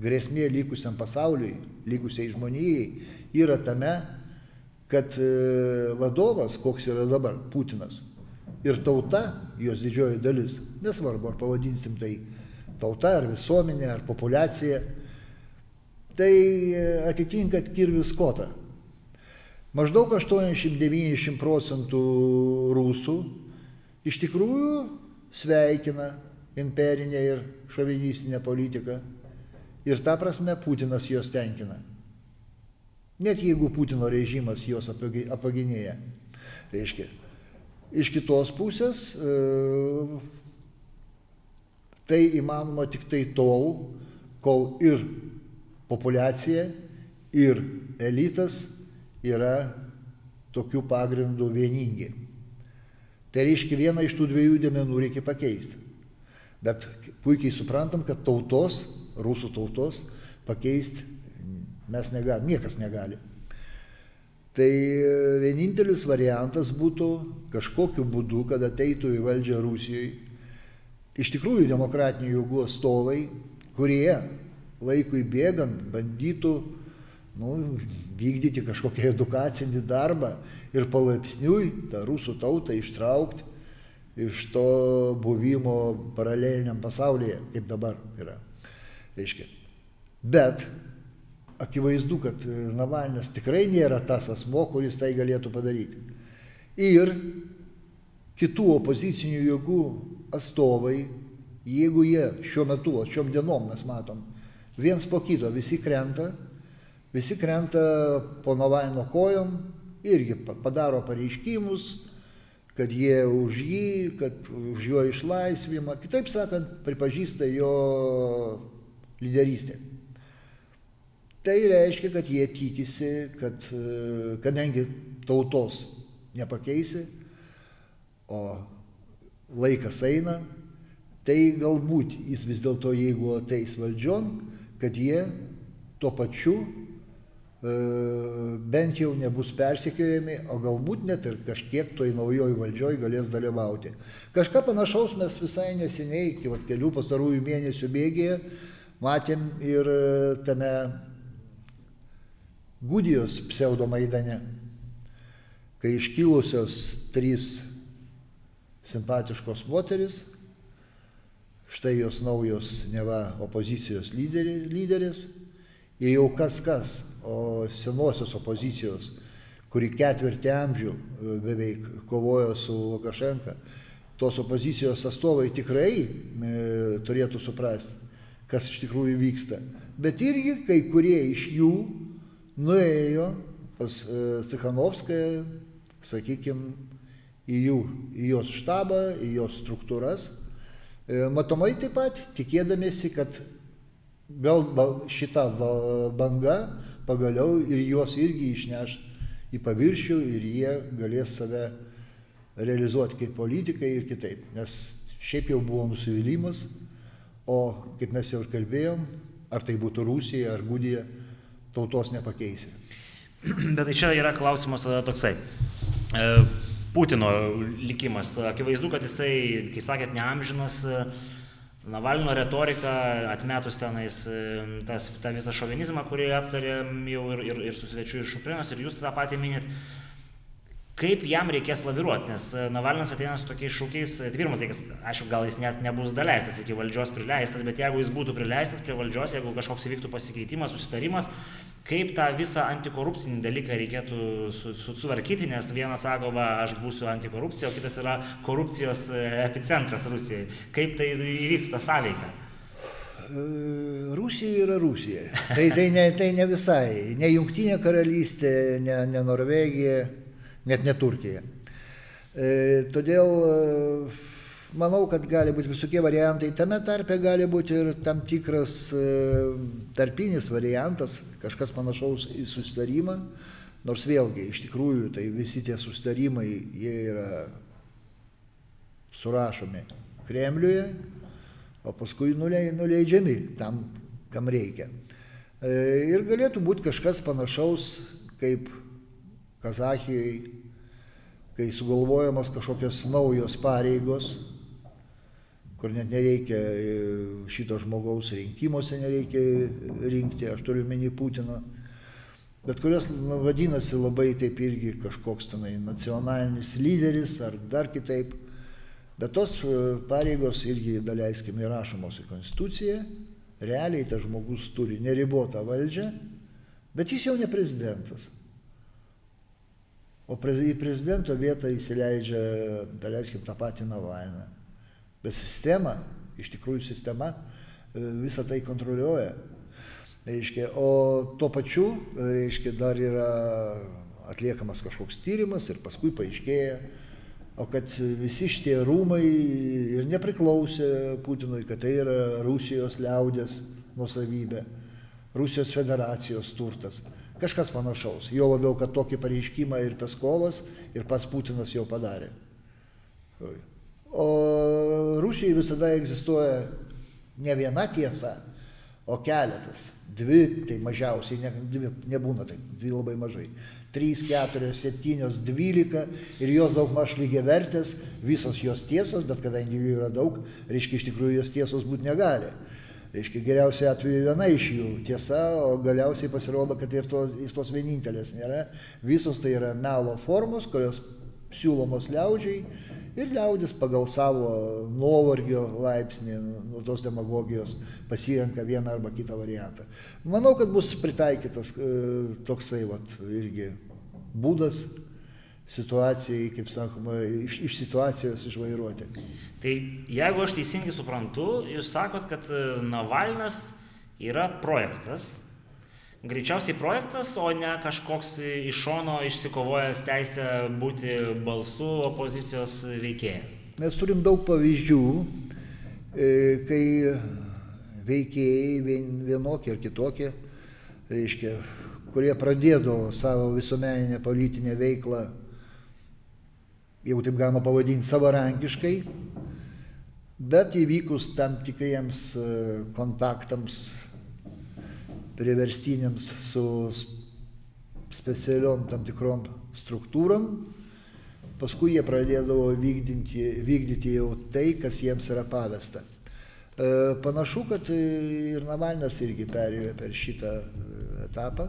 grėsmė likusiam pasauliui, likusiai žmonijai yra tame, kad e, vadovas, koks yra dabar Putinas, ir tauta, jos didžioji dalis, nesvarbu ar pavadinsim tai tauta, ar visuomenė, ar populiacija, tai e, atitinka kirvių skotą. Maždaug 80-90 procentų rusų iš tikrųjų sveikina imperinę ir šovinistinę politiką. Ir ta prasme Putinas juos tenkina. Net jeigu Putino režimas juos apaginėja. Reiškia, iš kitos pusės e, tai įmanoma tik tai tol, kol ir populiacija, ir elitas yra tokių pagrindų vieningi. Tai reiškia vieną iš tų dviejų dėmenų reikia pakeisti. Bet puikiai suprantam, kad tautos, rusų tautos, pakeisti mes negalim, niekas negali. Tai vienintelis variantas būtų kažkokiu būdu, kad ateitų į valdžią Rusijoje iš tikrųjų demokratinių jėgų atstovai, kurie laikui bėgant bandytų nu, vykdyti kažkokią edukacinį darbą ir palaipsniui tą rusų tautą ištraukti iš to buvimo paraleliniam pasaulyje, kaip dabar yra. Reiškia. Bet akivaizdu, kad Navalnas tikrai nėra tas asmo, kuris tai galėtų padaryti. Ir kitų opozicinių jėgų atstovai, jeigu jie šiuo metu, šiom dienom mes matom, viens po kito visi krenta, visi krenta po Navalno kojom, irgi padaro pareiškimus, kad jie už jį, kad už jo išlaisvimą, kitaip sakant, pripažįsta jo lyderystę. Tai reiškia, kad jie tikisi, kad kadangi tautos nepakeisi, o laikas eina, tai galbūt jis vis dėlto, jeigu ateis valdžion, kad jie tuo pačiu bent jau nebus persekiojami, o galbūt net ir kažkiek toj naujoj valdžioj galės dalyvauti. Kažką panašaus mes visai neseniai, iki vat, kelių pastarųjų mėnesių bėgėje, matėm ir e, tame Gudijos pseudomaidane, kai iškilusios trys simpatiškos moteris, štai jos naujos neva opozicijos lyderė, lyderės ir jau kas kas, o senosios opozicijos, kuri ketvirtį amžių e, beveik kovojo su Lukašenka, tos opozicijos atstovai tikrai e, turėtų suprasti, kas iš tikrųjų vyksta. Bet irgi kai kurie iš jų nuėjo pas e, Cikhanovską, sakykime, į, jų, į jos štabą, į jos struktūras. E, matomai taip pat tikėdamėsi, kad gal šita banga pagaliau ir juos irgi išneš į paviršių ir jie galės save realizuoti kaip politikai ir kitaip. Nes šiaip jau buvo nusivylimas, o kaip mes jau ir kalbėjom, ar tai būtų Rusija ar Gudija, tautos nepakeisi. Bet tai čia yra klausimas tada toksai. E Putino likimas. Akivaizdu, kad jisai, kaip sakėt, neamžinas. Navalino retorika, atmetus tenais tas, tą visą šovinizmą, kurį aptarėm jau ir, ir, ir su svečiu iš Ukrainos, ir jūs tą patį minit, kaip jam reikės laviruoti, nes Navalinas ateina su tokiais šūkiais, tai pirmas dalykas, aišku, gal jis net nebus daleistas iki valdžios prileistas, bet jeigu jis būtų prileistas prie valdžios, jeigu kažkoks įvyktų pasikeitimas, susitarimas, kaip tą visą antikorupcinį dalyką reikėtų su, su, sutvarkyti, nes vienas sako, va, aš būsiu antikorupcija, o kitas yra korupcijos e, epicentras Rusijoje. Kaip tai įvyktų tą sąveiką? E, Rusija yra Rusija. Tai, tai, ne, tai ne visai. Ne Junktinė karalystė, ne, ne Norvegija, net ne Turkija. E, todėl e, Manau, kad gali būti visokie variantai. Tame tarpe gali būti ir tam tikras e, tarpinis variantas, kažkas panašaus į susitarimą. Nors vėlgi, iš tikrųjų, tai visi tie susitarimai, jie yra surašomi Kremliuje, o paskui nuleidžiami tam, kam reikia. Ir galėtų būti kažkas panašaus kaip Kazahijai, kai sugalvojamos kažkokios naujos pareigos, kur net nereikia e, šito žmogaus rinkimuose, nereikia rinkti, aš turiu menį Putino, bet kurios na, vadinasi labai taip irgi kažkoks tenai nacionalinis lyderis ar dar kitaip. Bet tos e, pareigos irgi, daleiskime, įrašomos į Konstituciją, realiai tas žmogus turi neribotą valdžią, bet jis jau ne prezidentas. O į prezidento vietą įsileidžia, daleiskim, tą patį Navalną. Bet sistema, iš tikrųjų sistema e, visą tai kontroliuoja. Reiškia, o tuo pačiu, reiškia, dar yra atliekamas kažkoks tyrimas ir paskui paaiškėja, o kad visi šitie rūmai ir nepriklausė Putinui, kad tai yra Rusijos liaudės nusavybė, Rusijos federacijos turtas. Kažkas panašaus. Jo labiau, kad tokį pareiškimą ir Peskovas, ir pas Putinas jau padarė. O Rusijai visada egzistuoja ne viena tiesa, o keletas. Dvi, tai mažiausiai, ne, dvi, nebūna taip, dvi labai mažai. Trys, keturios, septynios, dvylika ir jos daug maž lygiai vertės, visos jos tiesos, bet kadangi jų yra daug, reiškia iš tikrųjų jos tiesos būti negali. Reiškia, geriausiai atveju viena iš jų tiesa, o galiausiai pasirodo, kad ir tos, tos vienintelės nėra. Visos tai yra melo formos, kurios siūlomos liaudžiai ir liaudis pagal savo nuovargio laipsnį nuo tos demagogijos pasirenka vieną arba kitą variantą. Manau, kad bus pritaikytas e, toksai vat, irgi būdas situacijai, kaip sakoma, iš, iš situacijos išvairuoti. Tai jeigu aš teisingai suprantu, jūs sakot, kad e, Navalnas yra projektas, greičiausiai projektas, o ne kažkoks iš šono išsikovojęs teisę būti balsu opozicijos veikėjas. Mes turim daug pavyzdžių, e, kai veikėjai vienokie ir kitokie, reiškia, kurie pradėdavo savo visuomeninę politinę veiklą, jau taip galima pavadinti, savarankiškai, bet įvykus tam tikriems e, kontaktams priverstiniams su specialiom tam tikrom struktūrom, paskui jie pradėdavo vykdyti, vykdyti jau tai, kas jiems yra pavesta. E, panašu, kad ir Navalnas irgi perėjo per šitą etapą.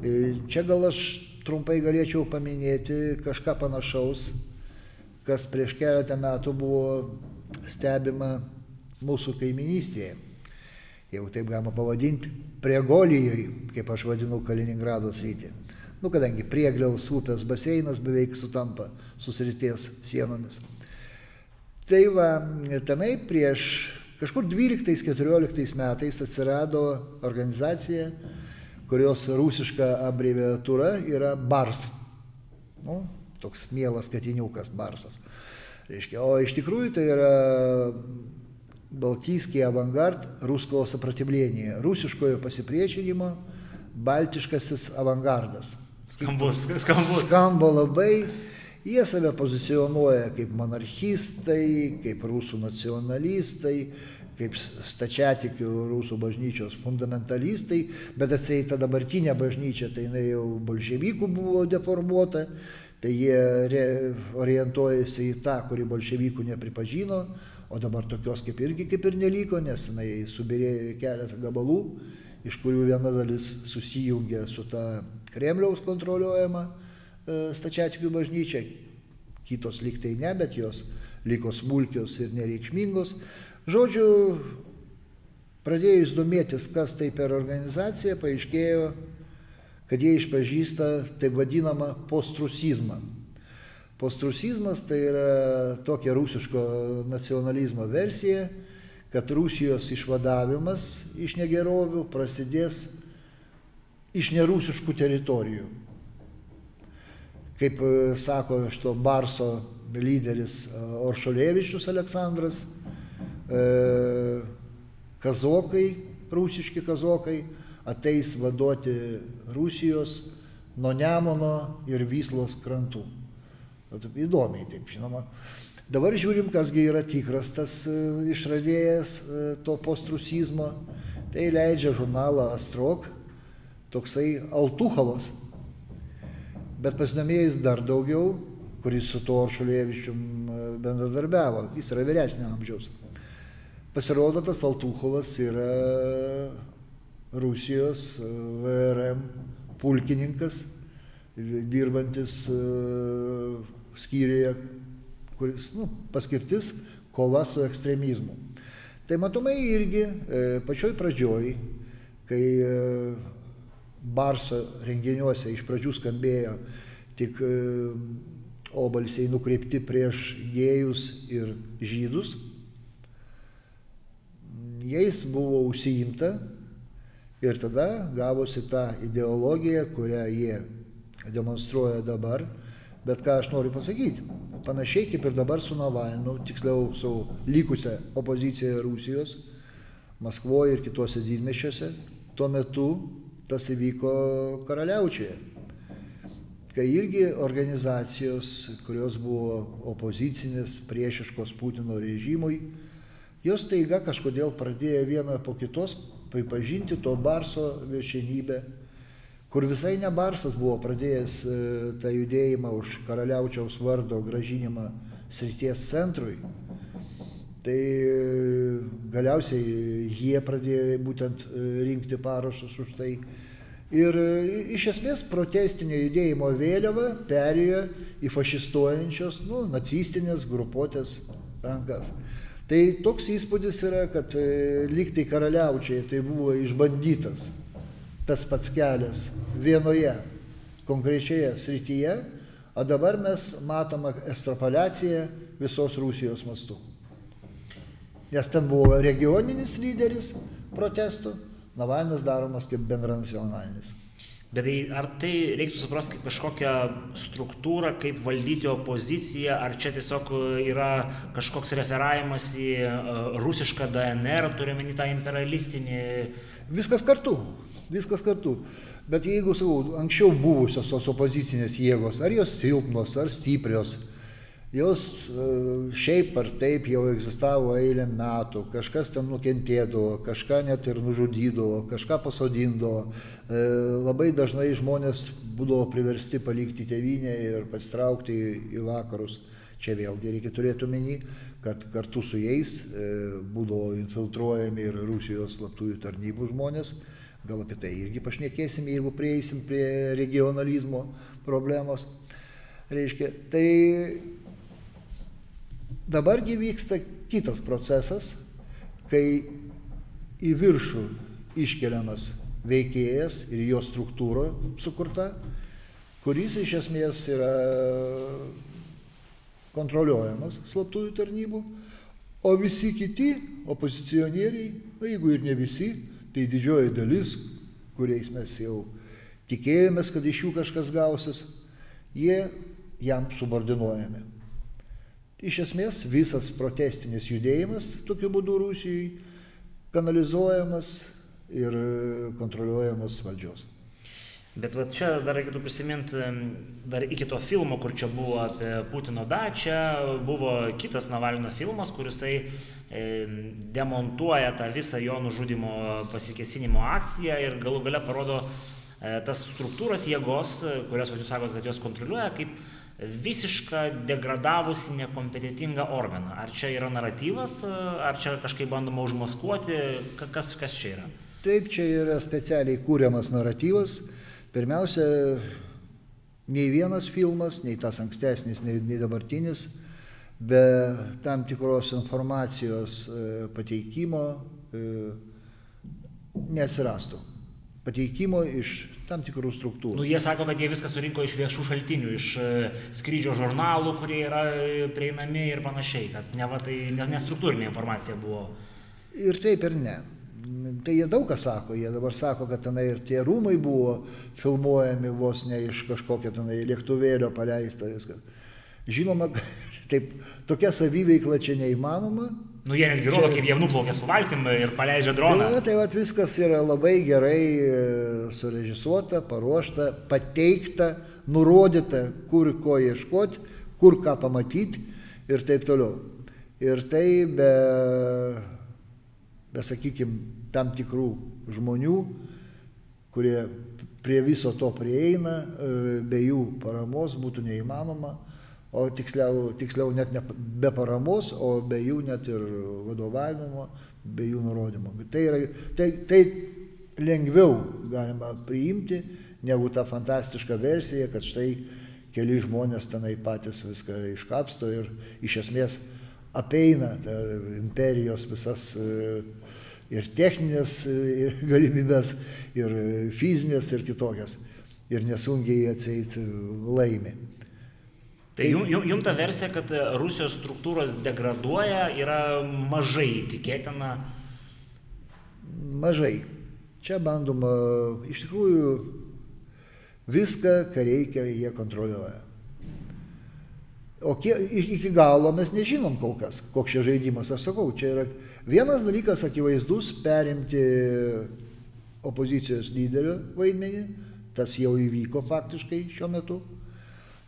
E, čia gal aš trumpai galėčiau paminėti kažką panašaus, kas prieš keletą metų buvo stebima mūsų kaiminystėje. Jau taip galima pavadinti, Priegolijoje, kaip aš vadinu Kaliningrado sritį. Nu, kadangi Priegliaus upės baseinas beveik sutampa su srities sienomis. Tai va, tenai prieš kažkur 12-14 metais atsirado organizacija, kurios rusiška abreviatūra yra BARS. Nu, toks mielas katiniukas Barsas. Reiškia, o iš tikrųjų tai yra Балтийский авангард русского сопротивления, русишкое pasipriešinimo, baltiškasis avangardas. Skambus, skambus. Skamba labai, jie save pozicionuoja kaip monarchistai, kaip rusų nacionalistai, kaip stačiatikių rusų bažnyčios fundamentalistai, bet atseit ta dabartinė bažnyčia, tai jinai jau bolševikų buvo deformuota, tai jie orientuojasi į tą, kurį bolševikų nepripažino, o dabar tokios kaip irgi kaip ir neliko, nes jinai subirėjo keletą gabalų, iš kurių viena dalis susijungia su ta Kremliaus kontroliuojama e, stačiatikių bažnyčia, kitos liktai ne, bet jos liko smulkios ir nereikšmingos. Žodžiu, pradėjus domėtis, kas tai per organizacija, paaiškėjo, kad jie išpažįsta taip vadinamą postrusizmą. Postrusizmas tai yra tokia rusiško nacionalizmo versija, kad Rusijos išvadavimas iš negerovių prasidės iš nerusiškų teritorijų. Kaip e, sako šito Barso lyderis e, Oršolėvičius Aleksandras, e, kazokai, rusiški kazokai, ateis vaduoti Rusijos nuo Nemono ir Vyslos krantų. Įdomiai taip, žinoma. Dabar žiūrim, kasgi yra tikras tas e, išradėjas e, to postrusizmo. Tai leidžia žurnalą Astrok, toksai Altuchovas. Bet pasidomėjus dar daugiau, kuris su tuo Šulievičium bendradarbiavo, jis yra vyresnio amžiaus. Pasirodo, tas Altuchovas yra Rusijos VRM pulkininkas, dirbantis skyriuje, kuris nu, paskirtis kova su ekstremizmu. Tai matomai irgi pačioj pradžioj, kai Barso renginiuose iš pradžių skambėjo tik obalsiai nukreipti prieš gėjus ir žydus, jais buvo užsiimta ir tada gavosi ta ideologija, kurią jie demonstruoja dabar. Bet ką aš noriu pasakyti, panašiai kaip ir dabar su Navalnu, tiksliau su likusia opozicija Rusijos, Maskvoje ir kitose didmešiuose, tuo metu tas įvyko karaliaučiuje. Kai irgi organizacijos, kurios buvo opozicinės, priešiškos Putino režimui, jos taiga kažkodėl pradėjo vieną po kitos pripažinti to Barso viršenybę, kur visai ne Barsas buvo pradėjęs tą judėjimą už karaliaučiaus vardo gražinimą srities centrui. Tai galiausiai jie pradėjo būtent rinkti parašus už tai. Ir iš esmės protestinio judėjimo vėliava perėjo į fašistuojančios, nu, nacistinės grupuotės rankas. Tai toks įspūdis yra, kad lygtai karaliaučiai tai buvo išbandytas tas pats kelias vienoje konkrečioje srityje, o dabar mes matome ekstrapolaciją visos Rusijos mastu. Nes ten buvo regioninis lyderis protestų, Navalnas daromas kaip bendranacionalinis. Bet tai ar tai reiktų suprasti kaip kažkokią struktūrą, kaip valdyti opoziciją, ar čia tiesiog yra kažkoks referavimas į rusišką DNR, turime į tą imperialistinį. Viskas kartu, viskas kartu. Bet jeigu, sakau, anksčiau buvusios tos opozicinės jėgos, ar jos silpnos, ar stiprios, jos šiaip ar taip jau egzistavo eilę metų, kažkas ten nukentėdavo, kažką net ir nužudydavo, kažką pasodindavo. Labai dažnai žmonės būdavo priversti palikti tėvynę ir pasitraukti į vakarus. Čia vėlgi reikia turėti omeny, kad kartu su jais būdavo infiltruojami ir Rusijos slaptųjų tarnybų žmonės. Gal apie tai irgi pašnekėsim, jeigu prieisim prie regionalizmo problemos. Reiškia, tai dabargi vyksta kitas procesas, kai į viršų iškeliamas veikėjas ir jo struktūra sukurta, kuris iš esmės yra kontroliuojamas slaptųjų tarnybų, o visi kiti opozicionieriai, o jeigu ir ne visi, tai didžioji dalis, kuriais mes jau tikėjomės, kad iš jų kažkas gausis, jie jam subordinuojami. Iš esmės visas protestinis judėjimas tokiu būdu Rusijai kanalizuojamas ir kontroliuojamas valdžios. Bet va čia dar reikėtų prisiminti, dar iki to filmo, kur čia buvo apie Putino dačią, buvo kitas Navalino filmas, kurisai demontuoja tą visą jo nužudimo pasikesinimo akciją ir galų gale parodo e, tas struktūras jėgos, kurias jūs sakote, kad jos kontroliuoja, kaip visišką degradavusi nekompetitingą organą. Ar čia yra naratyvas, ar čia kažkaip bandoma užmaskuoti, kas, kas čia yra? Taip, čia yra specialiai kūriamas naratyvas. Pirmiausia, nei vienas filmas, nei tas ankstesnis, nei, nei dabartinis, be tam tikros informacijos pateikimo neatsirastų. Pateikimo iš tam tikrų struktūrų. Nu, jie sako, kad jie viską surinko iš viešų šaltinių, iš skrydžio žurnalų, kurie yra prieinami ir panašiai, kad ne, va, tai nestruktūrinė informacija buvo. Ir taip ir ne. Tai jie daug ką sako, jie dabar sako, kad tenai ir tie rūmai buvo filmuojami vos ne iš kažkokio tenai lėktuvėlio paleista viskas. Žinoma, taip, tokia saviveikla čia neįmanoma, Nu, jie netgi rodo, kaip jie nuplaukia su valtim ir paleidžia droną. Tai, tai vat, viskas yra labai gerai surežisuota, paruošta, pateikta, nurodyta, kur ko ieškoti, kur ką pamatyti ir taip toliau. Ir tai be, be sakykime, tam tikrų žmonių, kurie prie viso to prieina, e, be jų paramos būtų neįmanoma, o tiksliau, tiksliau net ne be paramos, o be jų net ir vadovavimo, be jų nurodymo. Tai, yra, tai, tai lengviau galima priimti negu ta fantastiška versija, kad štai keli žmonės tenai patys viską iškapsto ir iš esmės apeina imperijos visas e, ir techninės e, galimybės, ir fizinės, ir kitokias. Ir nesunkiai atseit laimi. Tai jum, jum, jum ta versija, kad Rusijos struktūros degraduoja, yra mažai tikėtina? Mažai. Čia bandoma, iš tikrųjų, viską, ką reikia, jie kontroliuoja. O kie, iki galo mes nežinom kol kas, koks čia žaidimas. Aš sakau, čia yra vienas dalykas akivaizdus - perimti opozicijos lyderio vaidmenį. Tas jau įvyko faktiškai šiuo metu.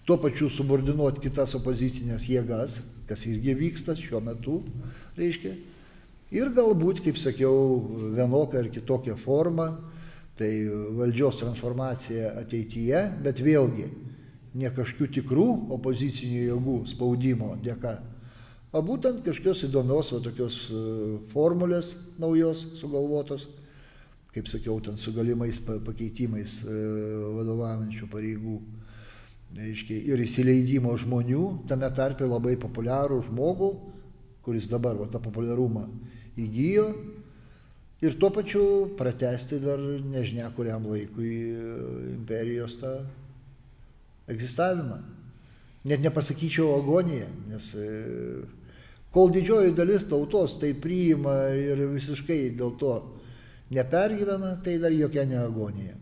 Tuo pačiu subordinuoti kitas opozicinės jėgas, kas irgi vyksta šiuo metu, reiškia. Ir galbūt, kaip sakiau, vienokia ar kitokia forma, tai valdžios transformacija ateityje, bet vėlgi ne kažkokių tikrų opozicinių jėgų spaudimo dėka, o būtent kažkokios įdomios, va, tokios e, formulės naujos sugalvotos, kaip sakiau, ten su galimais pakeitimais e, vadovaujančių pareigų. Reiškia, ir įsileidimo žmonių, tame tarpe labai populiarų žmogų, kuris dabar va, tą populiarumą įgyjo, ir tuo pačiu pratesti dar nežinia kuriam laikui imperijos tą egzistavimą. Net nepasakyčiau agoniją, nes e, kol didžioji dalis tautos tai priima ir visiškai dėl to nepergyvena, tai dar jokia ne agonija.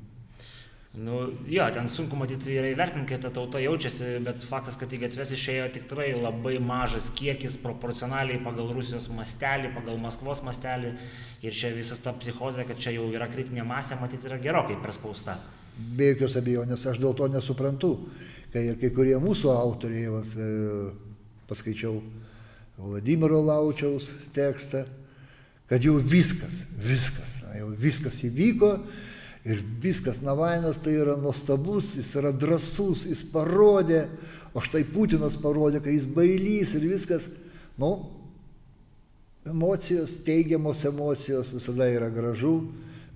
Nu, jo, ten sunku matyti yra įvertinti, kaip ta tauta jaučiasi, bet faktas, kad į gatves išėjo tikrai labai mažas kiekis proporcionaliai pagal Rusijos mastelį, pagal Maskvos mastelį. Ir čia visas ta psichozė, kad čia jau yra kritinė masė, matyti yra gerokai perspausta. Be jokios abejonės, aš dėl to nesuprantu, kai ir kai kurie mūsų autoriai, vat, e, paskaičiau Vladimiro Laučiaus tekstą, kad jau viskas, viskas, jau viskas įvyko ir viskas, Navalnas tai yra nuostabus, jis yra drasus, jis parodė, o štai Putinas parodė, kad jis bailys ir viskas, nu, emocijos, teigiamos emocijos visada yra gražu,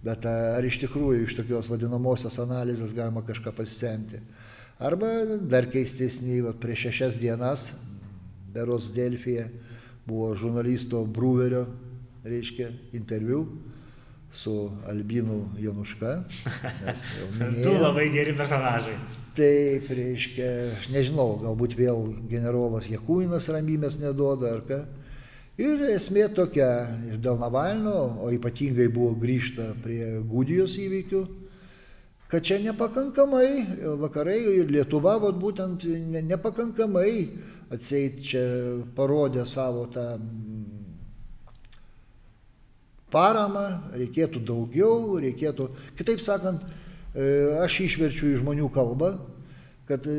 Bet ar iš tikrųjų iš tokios vadinamosios analizės galima kažką pasisemti? Arba dar keistesnį, prieš šešias dienas, Beros Delfija, buvo žurnalisto Bruverio, reiškia, interviu su Albinu Januška. du labai geri personažai. Taip, reiškia, aš nežinau, galbūt vėl generolas Jekūinas ramybės neduoda ar ką. Ir esmė tokia, ir dėl Navalno, o ypatingai buvo grįžta prie Gudijos įvykių, kad čia nepakankamai vakarai ir Lietuva, vat, būtent ne, nepakankamai atseit čia parodė savo tą paramą, reikėtų daugiau, reikėtų, kitaip sakant, e, aš išverčiu į žmonių kalbą, kad e,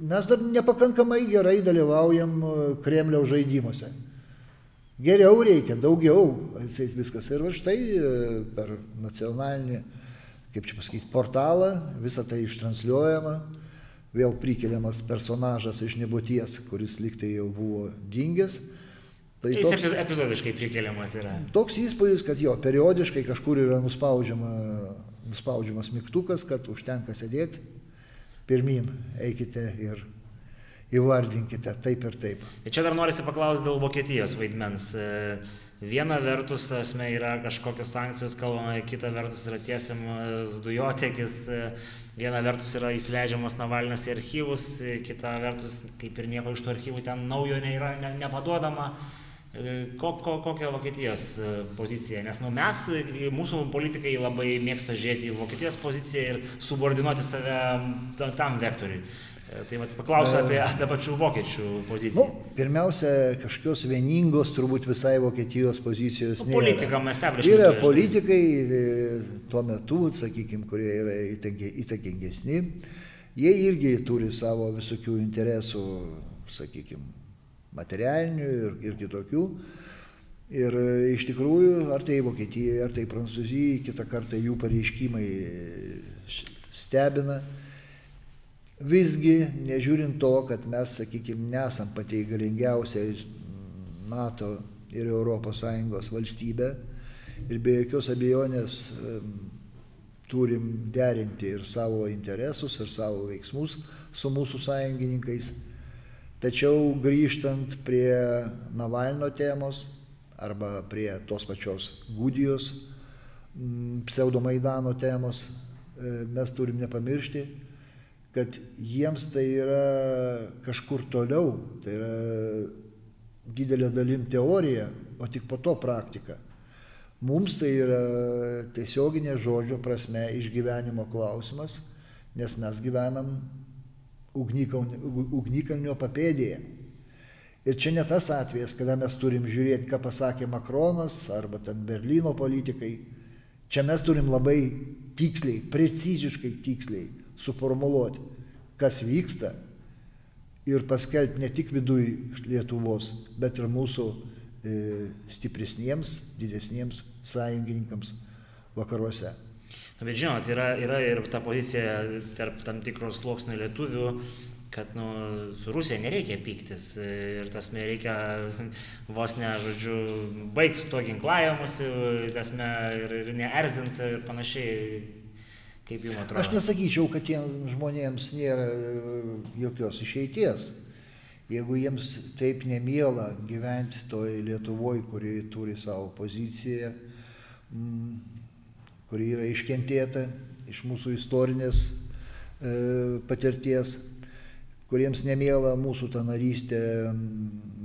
mes dar nepakankamai gerai dalyvaujam e, Kremliaus žaidimuose. Geriau reikia, daugiau, viskas. Ir štai per nacionalinį, kaip čia pasakyti, portalą visą tai ištransliuojama, vėl prikeliamas personažas iš nebūties, kuris liktai jau buvo dingęs. Tai Jis toks, epizodiškai prikeliamas yra. Toks įspūdis, kad jo periodiškai kažkur yra nuspaudžiama, nuspaudžiamas mygtukas, kad užtenka sėdėti, pirmin eikite ir įvardinkite taip ir taip. Čia dar norisi paklausti dėl Vokietijos vaidmens. Viena vertus, esmė yra kažkokios sankcijos, kalbama, kita vertus yra tiesiamas dujotekis, viena vertus yra įsileidžiamas Navalnas į archyvus, kita vertus, kaip ir nieko iš tų archyvų ten naujo nėra, ne, nepaduodama. Ko, ko, kokia Vokietijos pozicija? Nes nu, mes, mūsų politikai labai mėgsta žiūrėti į Vokietijos poziciją ir subordinuoti save tam vektoriui. E, tai vat, paklausiu apie, apie pačių vokiečių poziciją. Nu, pirmiausia, kažkokios vieningos turbūt visai Vokietijos pozicijos. Nu, politika mes stebime. Yra politikai e, tuo metu, sakykime, kurie yra įtakingesni, jie irgi turi savo visokių interesų, sakykime, materialinių ir, ir kitokių. Ir iš tikrųjų, ar tai Vokietijai, ar tai Prancūzijai, kitą kartą jų pareiškimai stebina. Visgi, nežiūrint to, kad mes, sakykime, nesam pati galingiausia NATO ir ES valstybė ir be jokios abejonės turim derinti ir savo interesus, ir savo veiksmus su mūsų sąjungininkais. Tačiau grįžtant prie Navalno temos, arba prie tos pačios Gudijos mm, pseudomaidano temos, e, mes turim nepamiršti, kad jiems tai yra kažkur toliau, tai yra didelė dalim teorija, o tik po to praktika. Mums tai yra tiesioginė žodžio prasme išgyvenimo klausimas, nes mes gyvenam ugnikalnio papėdėje. Ir čia ne tas atvejas, kada mes turim žiūrėti, ką pasakė Makronas arba ten Berlyno politikai. Čia mes turim labai tiksliai, preciziškai tiksliai suformuoluoti, kas vyksta ir paskelbti ne tik vidui Lietuvos, bet ir mūsų e, stipresniems, didesniems sąjungininkams vakaruose. Bet žinot, yra, yra ir ta pozicija tarp tam tikros sluoksnių lietuvių, kad nu, su Rusija nereikia pyktis ir tas reikia vos ne, žodžiu, baigti su to ginklavimusi, tasme ir, ir neerzint ir panašiai, kaip jums atrodo. Aš nesakyčiau, kad tiems žmonėms nėra jokios išeities. Jeigu jiems taip nemiela gyventi toj Lietuvoje, kuri turi savo poziciją, mm, kuri yra iškentėta iš mūsų istorinės e, patirties, kuriems nemiela mūsų ta narystė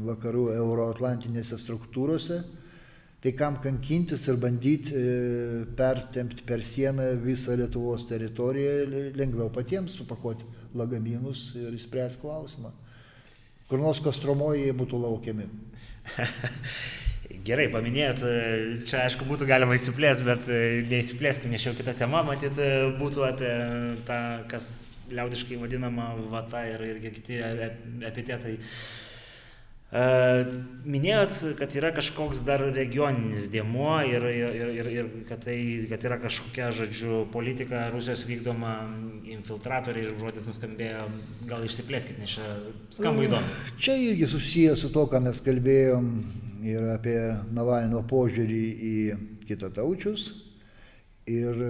vakarų euroatlantinėse struktūrose, tai kam kankintis ir bandyti e, pertempti per sieną visą Lietuvos teritoriją, lengviau patiems supakuoti lagaminus ir įspręsti klausimą. Kur nors Kostromoje būtų laukiami. Gerai, paminėjot, e, čia aišku būtų galima įsiplėsti, bet e, neįsiplėskime, nes jau kita tema, matyt, būtų apie tą, kas liaudiškai vadinama vata ir, ir kiti epitetai. Minėjot, kad yra kažkoks dar regioninis dėmuo ir, ir, ir, ir kad, tai, kad yra kažkokia, žodžiu, politika Rusijos vykdoma, infiltratoriai ir žodis nuskambėjo, gal išsiplėskit, nes čia skamba įdomu. Čia irgi susijęs su to, ką mes kalbėjom ir apie Navalno požiūrį į kitataučius ir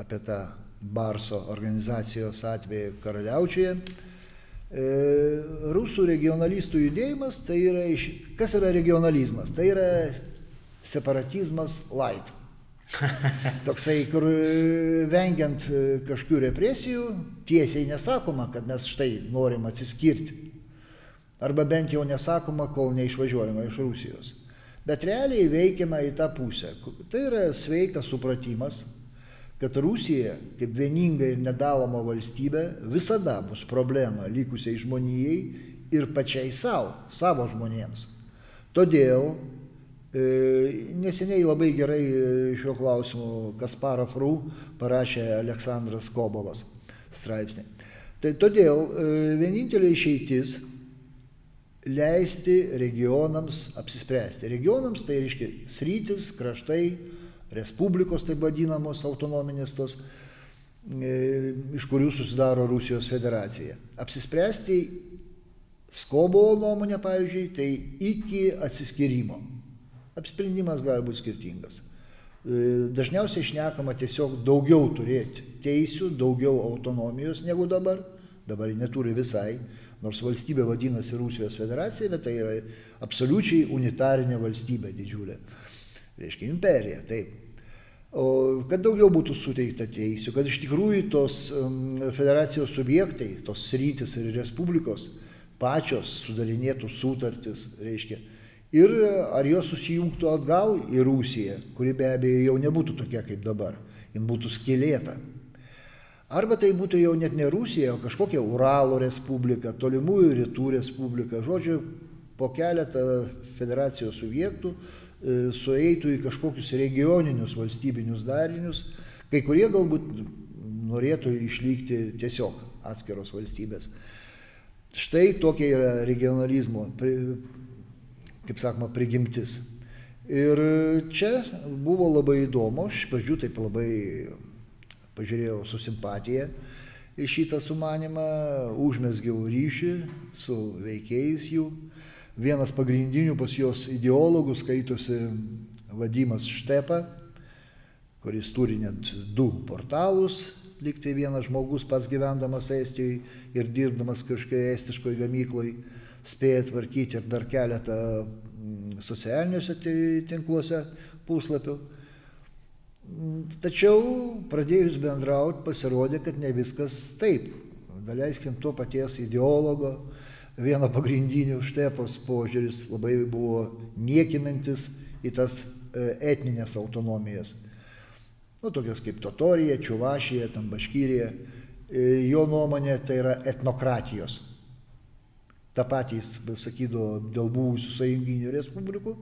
apie tą Barso organizacijos atveju Karaliaučiuje. E, rusų regionalistų judėjimas tai yra, iš, kas yra regionalizmas? Tai yra separatizmas light. Toksai, kur vengiant kažkokių represijų, tiesiai nesakoma, kad mes štai norim atsiskirti. Arba bent jau nesakoma, kol neišvažiuojama iš Rusijos. Bet realiai veikiama į tą pusę. Tai yra sveikas supratimas, kad Rusija, kaip vieninga ir nedaloma valstybė, visada bus problema likusiai žmonijai ir pačiai savo, savo žmonėms. Todėl e, neseniai labai gerai e, šiuo klausimu Kasparov Rū parašė Aleksandras Kobovas straipsnį. Tai todėl e, vienintelė išeitis leisti regionams apsispręsti. Regionams tai reiškia sritis, kraštai, respublikos taip vadinamos autonominės tos, e, iš kurių susidaro Rusijos federacija. Apsispręsti Skobovo nuomonė, pavyzdžiui, tai iki atsiskirimo. Apsprendimas gali būti skirtingas. E, dažniausiai išnekama tiesiog daugiau turėti teisių, daugiau autonomijos negu dabar. Dabar neturi visai, nors valstybė vadinasi Rusijos federacija, bet tai yra absoliučiai unitarinė valstybė didžiulė. Reiškia imperija, taip. O kad daugiau būtų suteikta teisių, kad iš tikrųjų tos federacijos subjektai, tos sritis ir respublikos pačios sudarinėtų sutartis, reiškia. Ir ar jos susijungtų atgal į Rusiją, kuri be abejo jau nebūtų tokia kaip dabar, jin būtų skilėta. Arba tai būtų jau net ne Rusija, o kažkokia Uralo respublika, tolimųjų rytų respublika, žodžiu, po keletą federacijos subjektų E, sueitų į kažkokius regioninius valstybinius darinius, kai kurie galbūt norėtų išlikti tiesiog atskiros valstybės. Štai tokia yra regionalizmo, kaip sakoma, prigimtis. Ir čia buvo labai įdomu, aš pradžių taip labai pažiūrėjau su simpatija į šitą sumanimą, užmesgiau ryšį su veikėjais jų. Vienas pagrindinių pas jos ideologų skaitosi Vadimas Štepa, kuris turi net du portalus, liktai vienas žmogus pats gyvendamas Estijoje ir dirbdamas kažkokioje estiškoje gamykloje spėja tvarkyti ir dar keletą mm, socialiniuose tinkluose puslapių. Tačiau pradėjus bendrauti pasirodė, kad ne viskas taip. Daleiskim to paties ideologo, vieno pagrindinių štepos požiūris labai buvo niekinantis į tas e, etninės autonomijas nu, tokios kaip Totorija, Čiuvašija, Tambaškyrija. E, jo nuomonė tai yra etnokratijos. Ta patys sakydavo dėl buvusių sąjunginių respublikų,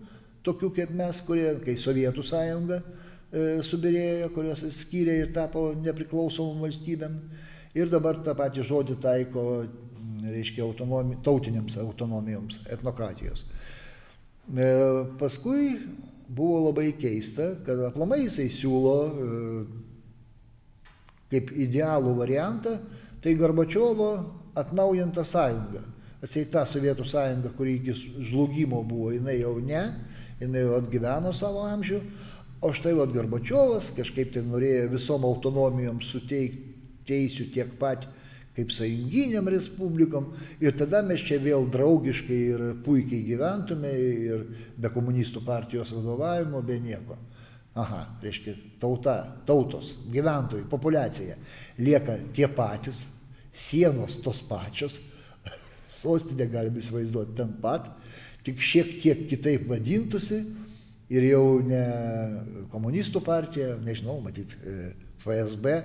tokių kaip mes, kurie, kai Sovietų sąjunga subirėjo, kurios skyrė ir tapo nepriklausomom valstybėm. Ir dabar tą patį žodį taiko, reiškia, autonomi, tautinėms autonomijoms, etnokratijos. E, paskui buvo labai keista, kad aplamai jisai siūlo e, kaip idealų variantą, tai Gorbačiovo atnaujinta sąjunga. Atsieita Sovietų sąjunga, kuri iki žlugimo buvo, jinai jau ne, jinai jau atgyveno savo amžių, o štai vad Gorbačiovas kažkaip tai norėjo visom autonomijom suteikti teisių tiek pat kaip sąjunginiam respublikom. Ir tada mes čia vėl draugiškai ir puikiai gyventume ir be komunistų partijos vadovavimo, be nieko. Aha, reiškia, tauta, tautos, gyventojai, populiacija lieka tie patys, sienos tos pačios, sostinė galime įsivaizduoti ten pat, tik šiek tiek kitaip vadintųsi ir jau ne komunistų partija, nežinau, matyt, e, FSB,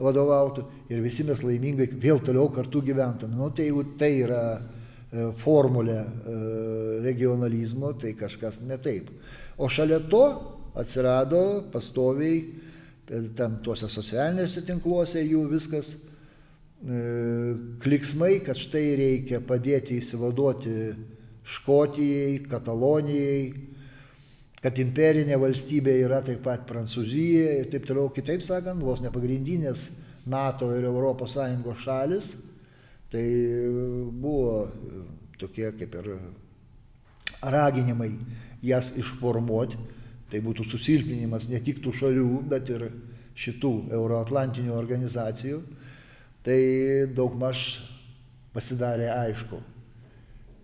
vadovautų ir visi mes laimingai vėl toliau kartu gyventume. Nu, tai jeigu tai yra e, formulė e, regionalizmo, tai kažkas ne taip. O šalia to atsirado pastoviai ten tuose socialiniuose tinkluose jų viskas kliksmai, kad štai reikia padėti įsivaduoti Škotijai, Katalonijai, kad imperinė valstybė yra taip pat Prancūzija ir taip toliau, kitaip sakant, vos ne pagrindinės NATO ir ES šalis, tai buvo tokie kaip ir raginimai jas išformuoti, tai būtų susilpninimas ne tik tų šalių, bet ir šitų euroatlantinių organizacijų, tai daugmaž pasidarė aišku,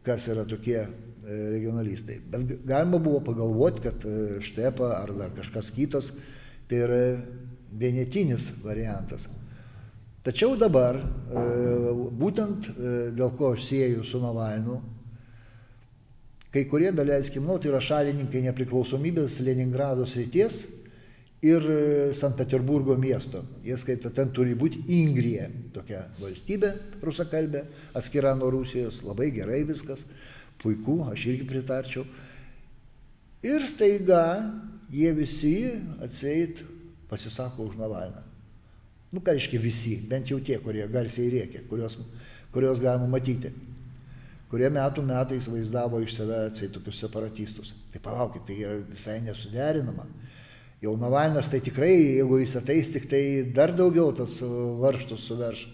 kas yra tokie E, regionalistai. Bet galima buvo pagalvoti, kad e, Štepa ar dar kažkas kitas tai yra vienetinis variantas. Tačiau dabar, e, būtent dėl ko aš sieju su Navalnu, kai kurie, daleiskim, nu, tai yra šalininkai nepriklausomybės Leningrado srities ir St. Peterburgo miesto. Jie skaito, ten turi būti Ingrija, tokia valstybė rusakalbė, atskira nuo Rusijos, labai gerai viskas puiku, aš irgi pritarčiau. Ir staiga jie visi atseit pasisako už Navalną. Nu, ką reiškia visi, bent jau tie, kurie garsiai rėkia, kurios, kurios galima matyti, kurie metų metais vaizdavo iš save atseit tokius separatistus. Tai palaukit, tai yra visai nesuderinama. Jau Navalnas tai tikrai, jeigu jis ateis, tik tai dar daugiau tas varštus suverš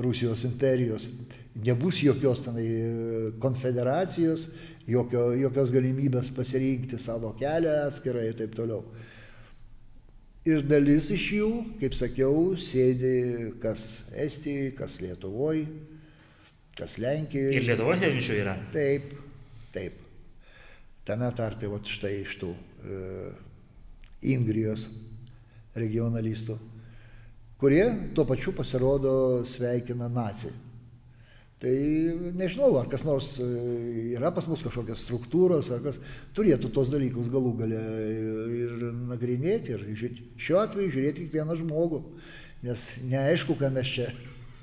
Rusijos imperijos nebus jokios tenai e, konfederacijos, jokio, jokios galimybės pasirinkti savo kelią atskirai ir taip toliau. Ir dalis iš jų, kaip sakiau, sėdi kas Estijoje, kas Lietuvoje, kas Lenkijoje. Ir Lietuvos sėdinčių yra. Taip, taip. Tame tarpe, va štai iš tų e, Ingrijos regionalistų, kurie tuo pačiu pasirodo sveikina naciją. Tai nežinau, ar kas nors e, yra pas mus kažkokios struktūros, ar kas turėtų tos dalykus galų galę ir nagrinėti. Ir šiuo atveju žiūrėti kiekvieną žmogų, nes neaišku, ką mes čia,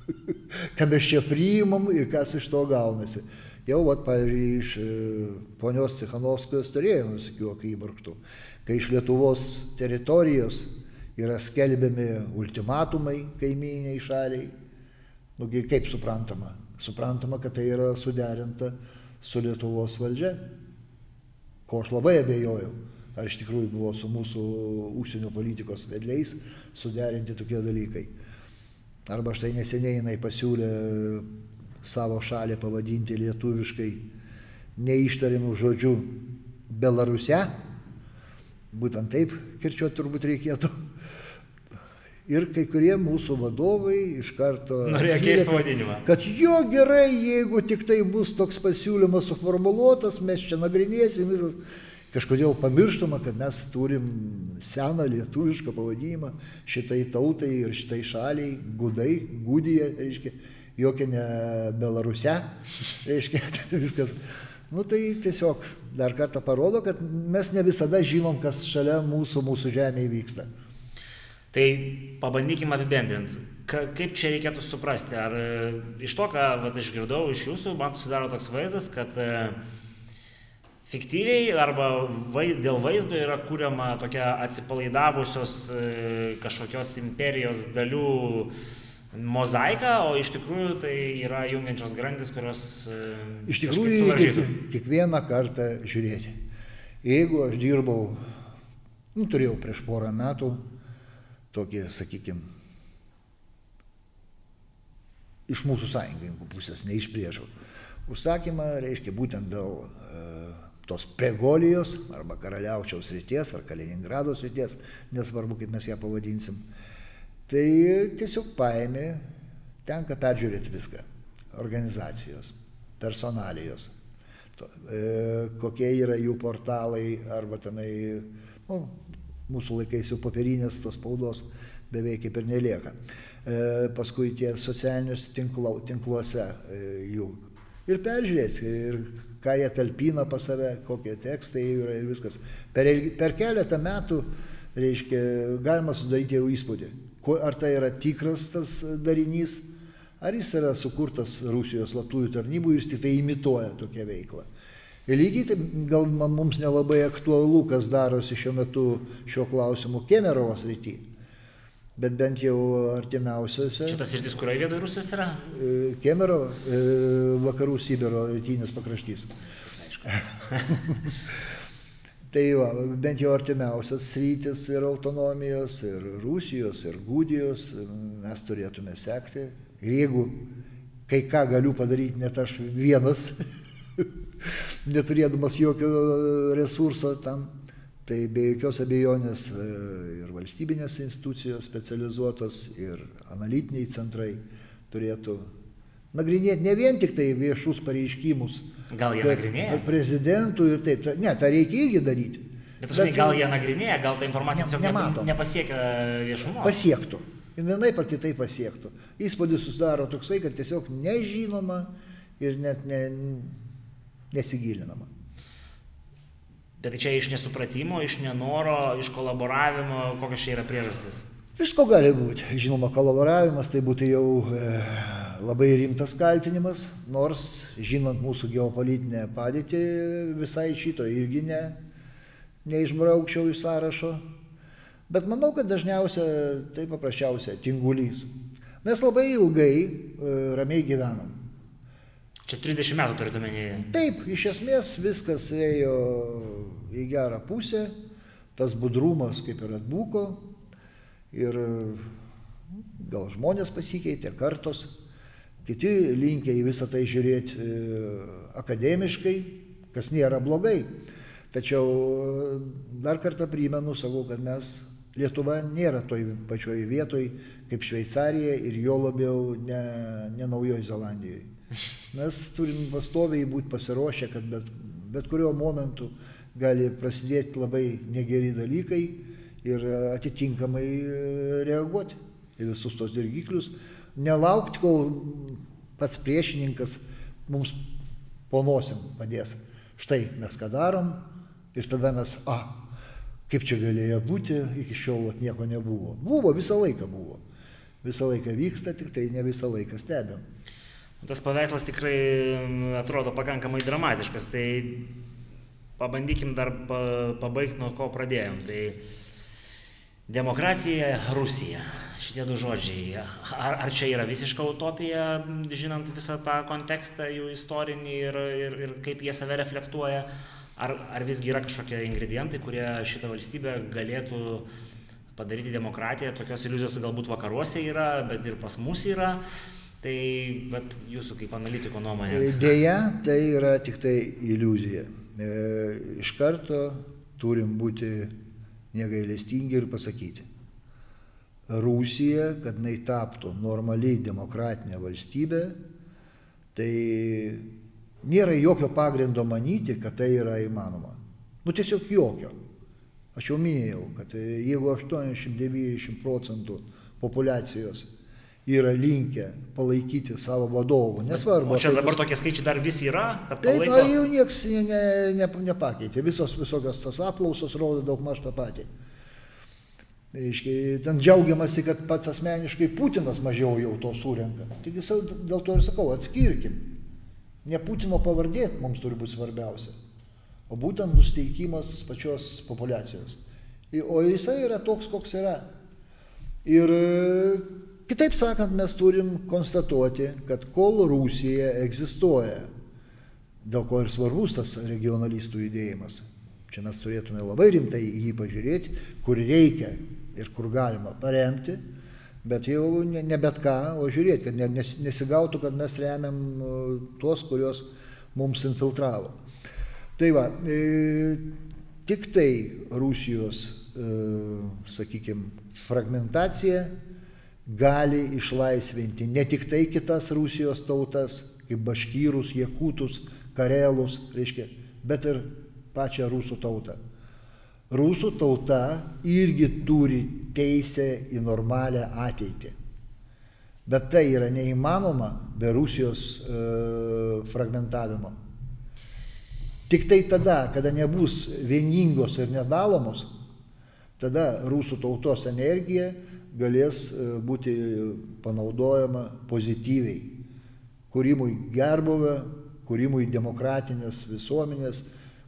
ką mes čia priimam ir kas iš to gaunasi. Jau, vat, pavyzdžiui, iš e, ponios Cichanovskojos turėjome visokių akibarktų, kai iš Lietuvos teritorijos yra skelbiami ultimatumai kaiminiai šaliai, nugi kaip suprantama, Suprantama, kad tai yra suderinta su Lietuvos valdžia. ko aš labai abejojau, ar iš tikrųjų buvo su mūsų užsienio politikos vedliais suderinti tokie dalykai. Arba štai neseniai jinai pasiūlė savo šalį pavadinti lietuviškai neištarimų žodžiu Belaruse. Būtent taip kirčiuoti turbūt reikėtų. Ir kai kurie mūsų vadovai iš karto... Norėjo keisti pavadinimą. Kad jo gerai, jeigu tik tai bus toks pasiūlymas suformuoluotas, mes čia nagrinėsim visas. Kažkodėl pamirštama, kad mes turim seną lietuvišką pavadinimą šitai tautai ir šitai šaliai, gudai, gudija, reiškia, jokia ne Belaruse, reiškia, tai viskas. Nu tai tiesiog dar kartą parodo, kad mes ne visada žinom, kas šalia mūsų, mūsų žemėje vyksta. Tai pabandykime apibendrinti. Kaip čia reikėtų suprasti? Ar e, iš to, ką vat, išgirdau iš jūsų, man susidaro toks vaizdas, kad e, fiktyviai arba vai, dėl vaizdo yra kuriama tokia atsipalaidavusios e, kažkokios imperijos dalių mozaika, o iš tikrųjų tai yra jungiančios grandis, kurios... Iš tikrųjų, kiek, kiekvieną kartą žiūrėti. Jeigu aš dirbau, nu, turėjau prieš porą metų tokį, sakykime, iš mūsų sąjungininkų pusės, ne iš priešų. Užsakymą reiškia būtent dėl e, tos pregolijos arba karaliaučiaus ryties ar Kaliningrado ryties, nesvarbu kaip mes ją pavadinsim. Tai tiesiog paėmė, tenka peržiūrėti viską. Organizacijos, personalijos, to, e, kokie yra jų portalai arba tenai, nu, mūsų laikais jau popierinės tos spaudos beveik kaip ir nelieka. E, paskui tie socialinius tinklo, tinkluose e, jų. Ir peržiūrėti, ir ką jie talpina pas save, kokie tekstai yra ir viskas. Per, per keletą metų, reiškia, galima sudaryti jau įspūdį, ar tai yra tikras tas darinys, ar jis yra sukurtas Rusijos slaptųjų tarnybų ir jis tik tai imituoja tokią veiklą. Ir lygiai taip gal mums nelabai aktualu, kas darosi šiuo metu šiuo klausimu Kemerovas rytį. Bet bent jau artimiausiose. Šitas rytis, kurioje vietoje Rusijos yra? E, Kemerovo, e, vakarų Sibiro rytinis pakraštys. tai va, bent jau artimiausias rytis ir autonomijos, ir Rusijos, ir Gudijos mes turėtume sekti. Ir jeigu kai ką galiu padaryti net aš vienas, neturėdamas jokio resurso tam. Tai be jokios abejonės e, ir valstybinės institucijos specializuotos, ir analitiniai centrai turėtų nagrinėti ne vien tik tai viešus pareiškimus. Gal jie nagrinėja? Prezidentų ir taip. Ne, tą reikia irgi daryti. Bet, Bet gal jie nagrinėja, gal ta informacija tiesiog ne, nepasiekia viešumo? Pasiektų. Ir vienaip ar kitaip pasiektų. Įspūdis susidaro toksai, kad tiesiog nežinoma ir net ne, nesigilinama. Tai čia iš nesupratimo, iš nenoro, iš kolaboravimo, kokios čia yra priežastis? Visko gali būti. Žinoma, kolaboravimas tai būtų jau e, labai rimtas kaltinimas, nors žinant mūsų geopolitinę padėtį, visai šito irgi ne, neišbraukčiau iš sąrašo. Bet manau, kad dažniausia tai paprasčiausia tingulys. Mes labai ilgai e, ramiai gyvenam. Čia 30 metų turite omenyje. Taip, iš esmės viskas ėjo į gerą pusę, tas budrumas kaip ir atbuko ir gal žmonės pasikeitė, kartos, kiti linkia į visą tai žiūrėti e, akademiškai, kas nėra blogai. Tačiau e, dar kartą primenu, sakau, kad mes Lietuva nėra toj pačioj vietoj kaip Šveicarija ir jo labiau ne, ne Naujojo Zelandijoje. Mes turim pastoviai būti pasiruošę, kad bet, bet kuriuo momentu gali prasidėti labai negeri dalykai ir atitinkamai e, reaguoti į visus tos dirgiklius. Nelaukti, kol pats priešininkas mums ponosim padės. Štai mes ką darom ir tada mes, a, kaip čia galėjo būti, iki šiol vat, nieko nebuvo. Buvo, visą laiką buvo. Visą laiką vyksta, tik tai ne visą laiką stebėm. Tas paveikslas tikrai atrodo pakankamai dramatiškas, tai pabandykim dar pabaigti nuo ko pradėjom. Tai demokratija, Rusija. Šitie du žodžiai. Ar, ar čia yra visiška utopija, žinant visą tą kontekstą jų istorinį ir, ir, ir kaip jie save reflektuoja, Ar, ar visgi yra kažkokie ingredientai, kurie šitą valstybę galėtų padaryti demokratiją, tokios iliuzijos galbūt vakaruose yra, bet ir pas mus yra. Tai bet jūsų kaip analitiko nuomonė. Deja, tai yra tik tai iliuzija. E, iš karto turim būti negailestingi ir pasakyti. Rusija, kad jinai taptų normaliai demokratinė valstybė, tai nėra jokio pagrindo manyti, kad tai yra įmanoma. Nu tiesiog jokio. Aš jau minėjau, kad jeigu 80-90 procentų populacijos yra linkę palaikyti savo vadovų, nesvarbu. O čia tai dabar bus- tokie skaičiai dar vis yra, Taip, na, jau niekas ne, ne, ne, nepakeitė. Visos visokios tos aplausos rodo daug maž tą patį. Reiškia, ten džiaugiamasi, kad pats asmeniškai Putinas mažiau jau to surenka. Taigi sau- dėl to ir sakau, atskirkim. Ne Putino pavardė mums turi būti svarbiausia, o būtent nusteikimas pačios populacijos. O jisai yra toks, koks yra. Ir kitaip sakant, mes turim konstatuoti, kad kol Rusija egzistuoja, dėl ko ir svarbus tas regionalistų judėjimas, čia mes turėtume labai rimtai į jį pažiūrėti, kur reikia ir kur galima paremti, bet jau ne, ne bet ką, o žiūrėti, kad ne, nes, nesigautų, kad mes remiam e, tuos, kurios mums infiltravo. Tai va, e, tik tai Rusijos, e, sakykime, fragmentacija gali išlaisvinti ne tik tai kitas Rusijos tautas, kaip baškyrus, jekutus, karelus, reiškia, bet ir pačią rusų tautą. Rusų tauta irgi turi teisę į normalią ateitį. Bet tai yra neįmanoma be Rusijos e, fragmentavimo. Tik tai tada, kada nebus vieningos ir nedalomos, tada rusų tautos energija galės e, būti panaudojama pozityviai. Kūrimui gerbuvio, kūrimui demokratinės visuomenės,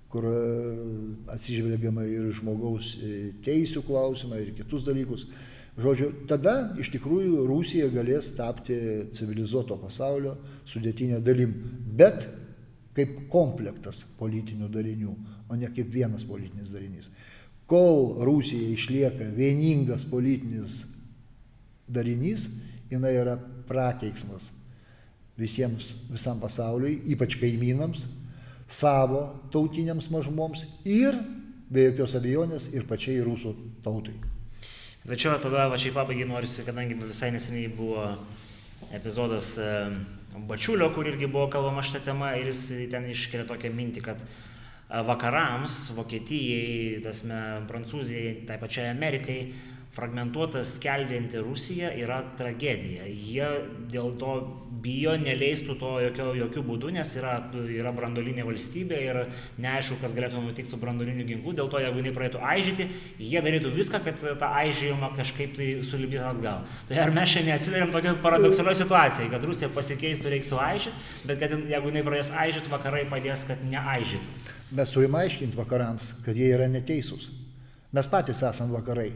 kur e, atsižvelgiama ir žmogaus e, teisų klausimą ir kitus dalykus. Žodžiu, tada iš tikrųjų Rusija galės tapti civilizuoto pasaulio sudėtinė dalim, bet kaip komplektas politinių darinių, o ne kaip vienas politinis darinys. Kol Rusija išlieka vieningas politinis darinys, jinai yra prakeiksmas visiems, visam pasauliui, ypač kaimynams, savo tautiniams mažumoms ir, be jokios abejonės, ir pačiai rusų tautai. Tačiau tada, va šiaip pabaigai norisi, kadangi visai neseniai buvo epizodas Bačiulio, kur irgi buvo kalbama šitą temą ir jis ten iškelia tokią mintį, kad e, vakarams, Vokietijai, tasme, Prancūzijai, tai pačiai Amerikai, fragmentuota skeldinti Rusiją yra tragedija. Jie dėl to bijo, neleistų to jokio, jokių būdų, nes yra, yra brandolinė valstybė ir neaišku, kas galėtų nutikti su brandoliniu ginklu. Dėl to, jeigu jinai praeitų aižyti, jie darytų viską, kad tą aižėjimą kažkaip tai sulibdytų atgal. Tai ar mes šiandien atsidarėm tokią paradoksalią situaciją, kad Rusija pasikeistų, reiks suaižyti, bet kad jeigu jinai pradės aižyti, vakarai padės, kad neaižytų. Mes turime aiškinti vakarams, kad jie yra neteisūs. Mes patys esame vakarai.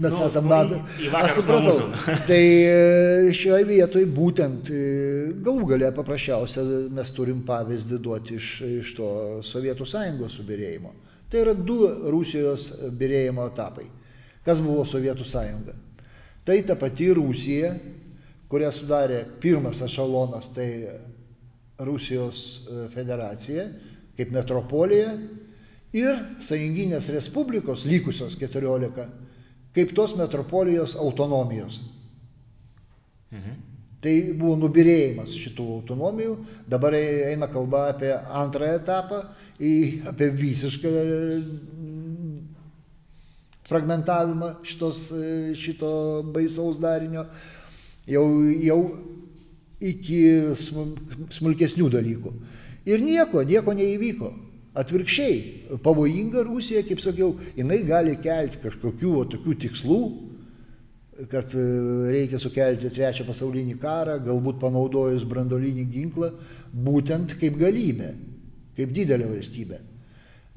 Mes Nu, nu, esame į- NATO. vakarus Aš supratau. tai e, šioje vietoje būtent e, galų galę paprasčiausia mes turim pavyzdį duoti iš, iš to Sovietų sąjungos subirėjimo. Tai yra du Rusijos birėjimo etapai. Kas buvo Sovietų sąjunga? Tai ta pati Rusija, kurią sudarė pirmas ešalonas, tai Rusijos e, federacija kaip metropolija ir sąjunginės respublikos likusios 14 kaip tos metropolijos autonomijos. Mhm. Tai buvo nubirėjimas šitų autonomijų, dabar eina kalba apie antrą etapą, apie visišką mm, fragmentavimą šitos, šito baisaus darinio, jau, jau iki smu- smulkesnių dalykų. Ir nieko, nieko neįvyko. Atvirkščiai, pavojinga Rusija, kaip sakiau, jinai gali kelti kažkokių o, tokių tikslų, kad e, reikia sukelti trečią pasaulinį karą, galbūt panaudojus brandolinį ginklą, būtent kaip galybę, kaip didelę valstybę.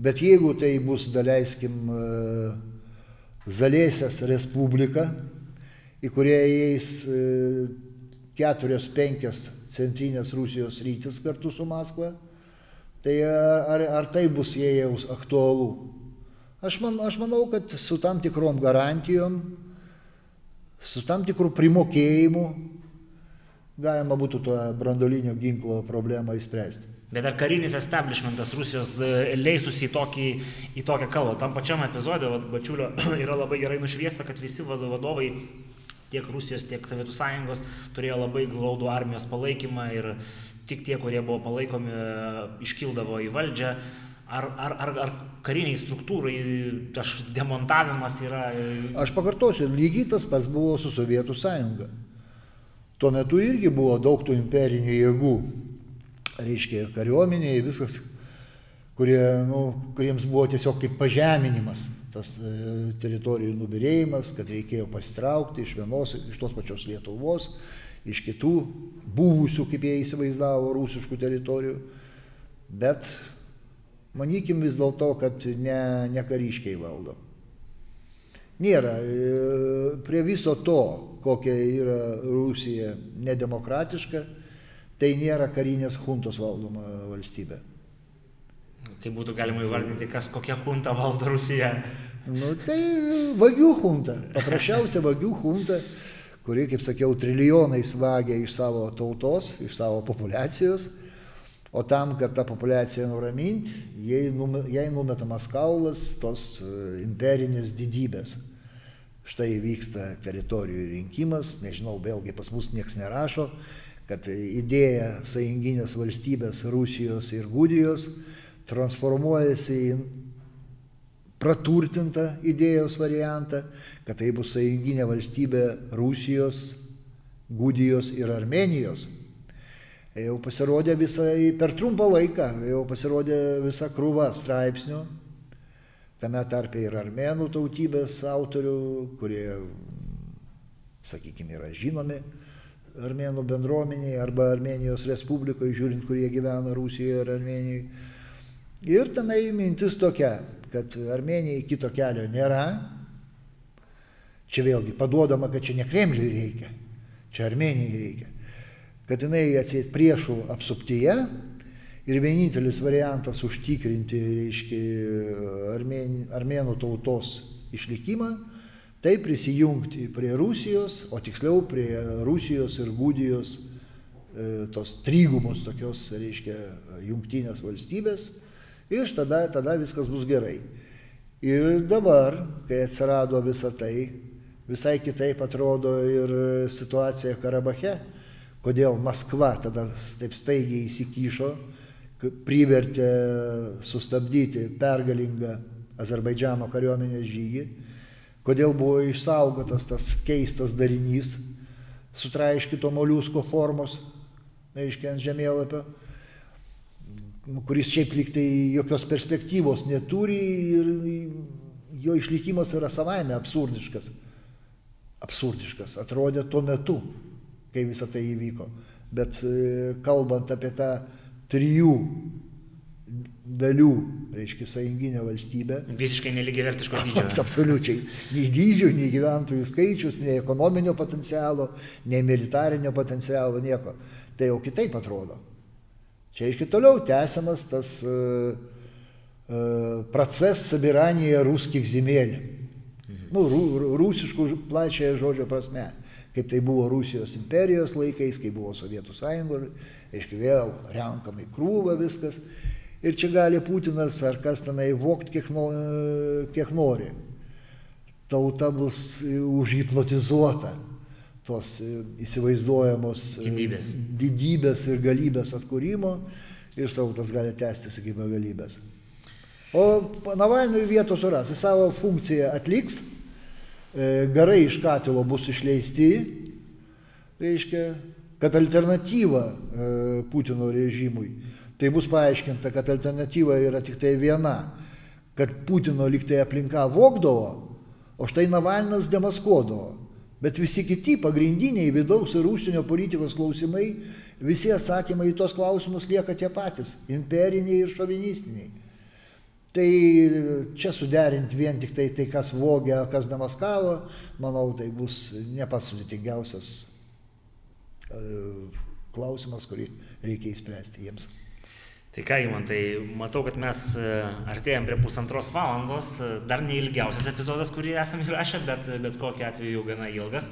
Bet jeigu tai bus, daleiskim, e, Zalėsės Respublika, į kurią įeis e, keturios, penkios centrinės Rusijos rytis kartu su Maskva, Tai ar, ar tai bus jie jau aktualu? Aš, man, aš manau, kad su tam tikrom garantijom, su tam tikrų primokėjimu galima būtų tą brandolinio ginklo problemą įspręsti. Bet ar karinis establishmentas Rusijos e, leistųsi į, tokį, į tokią kalbą? Tam pačiam epizode Bačiulio yra labai gerai nušviesta, kad visi vadovai tiek Rusijos, tiek Sovietų sąjungos turėjo labai glaudų armijos palaikymą ir tik tie, kurie buvo palaikomi, iškildavo į valdžią. Ar, ar, ar, ar kariniai struktūrai tas demontavimas yra. Aš pakartosiu, lygiai tas pats buvo su Sovietų sąjunga. Tuo metu irgi buvo daug tų imperinių jėgų reiškia, kariuomeniai, viskas, kurie, nu, kuriems buvo tiesiog kaip pažeminimas tas e, teritorijų nubirėjimas, kad reikėjo pasitraukti iš vienos, iš tos pačios Lietuvos, iš kitų buvusių, kaip jie įsivaizdavo, rusiškų teritorijų. Bet manykim vis dėlto, kad ne, ne kariškiai valdo. Nėra. E, prie viso to, kokia yra Rusija nedemokratiška, tai nėra karinės huntos valdoma valstybė. Kaip būtų galima įvardinti, kas kokia hunta valdo Rusiją? Nu, tai vagių hunta, paprasčiausia vagių hunta, kuri, kaip sakiau, trilijonais vagia iš savo tautos, iš savo populacijos, o tam, kad tą populaciją nuraminti, jai, jai numetamas kaulas tos e, imperinės didybės. Štai vyksta teritorijų rinkimas, nežinau, vėlgi pas mus niekas nerašo, kad idėja sąjunginės valstybės Rusijos ir Gudijos transformuojasi į praturtintą idėjos variantą, kad tai bus sąjunginė valstybė Rusijos, Gudijos ir Armenijos. Jau pasirodė visai per trumpą laiką, jau pasirodė visa krūva straipsnių, tame tarpe ir armenų tautybės autorių, kurie, sakykime, yra žinomi armėnų bendruomeniai arba Armenijos Respublikoje, žiūrint, kurie gyvena Rusijoje ir Armenijoje. Ir tenai mintis tokia, kad Armenijai kito kelio nėra. Čia vėlgi paduodama, kad čia ne Kremliui reikia, čia Armenijai reikia. Kad jinai atsės priešų apsuptyje ir vienintelis variantas užtikrinti, reiškia, armėnų tautos išlikimą tai prisijungti prie Rusijos, o tiksliau prie Rusijos ir Gudijos e, tos trygumos tokios, reiškia, jungtinės valstybės ir tada, tada viskas bus gerai. Ir dabar, kai atsirado visa tai, visai kitaip atrodo ir situacija Karabache, kodėl Maskva tada taip staigiai įsikišo, privertė sustabdyti pergalingą Azerbaidžiano kariuomenės žygį kodėl buvo išsaugotas tas keistas darinys sutraiškito moliusko formos, reiškia, ant žemėlapio, kuris šiaip liktai jokios perspektyvos neturi ir jo išlikimas yra savaime absurdiškas. Absurdiškas atrodė tuo metu, kai visa tai įvyko. Bet e, kalbant apie tą trijų dalių, reiškia, sąjunginė valstybė. Visiškai neligiavertiško dydžio. Absoliučiai. Nei dydžių, nei gyventojų skaičius, nei ekonominio potencialo, nei militarinio potencialo, nieko. Tai jau kitaip atrodo. Čia iš toliau tęsiamas tas uh, uh, процесс собирания русских земель. Mhm. Nu, rū, rūsiškų plačiąją žodžio prasme. Kaip tai buvo Rusijos imperijos laikais, kai buvo Sovietų sąjungos, aiškiai vėl renkama į krūvą viskas. Ir čia gali Putinas ar kas tenai vokti kiek, no, kiek nori. Tauta bus užhipnotizuota tos įsivaizduojamos didybės, didybės ir galybės atkūrimo ir sautas gali tęstis iki begalybės. O Navalnui vietos suras, jis savo funkciją atliks, e, garai iš katilo bus išleisti, reiškia, kad alternatyva e, Putino režimui tai bus paaiškinta, kad alternatyva yra tik tai viena, kad Putino liktai aplinka vokdavo, o štai Navalnas demaskuodavo. Bet visi kiti pagrindiniai vidaus ir užsienio politikos klausimai, visi atsakymai į tos klausimus lieka tie patys - imperiniai ir šovinistiniai. Tai čia suderinti vien tik tai, tai kas vogia, kas demaskavo, manau, tai bus ne pats sudėtingiausias e, klausimas, kurį reikia įspręsti jiems. Tai ką, man tai matau, kad mes e, artėjom prie pusantros valandos, e, dar neilgiausias epizodas, kurį esame įrašę, bet bet kokiu atveju gana ilgas.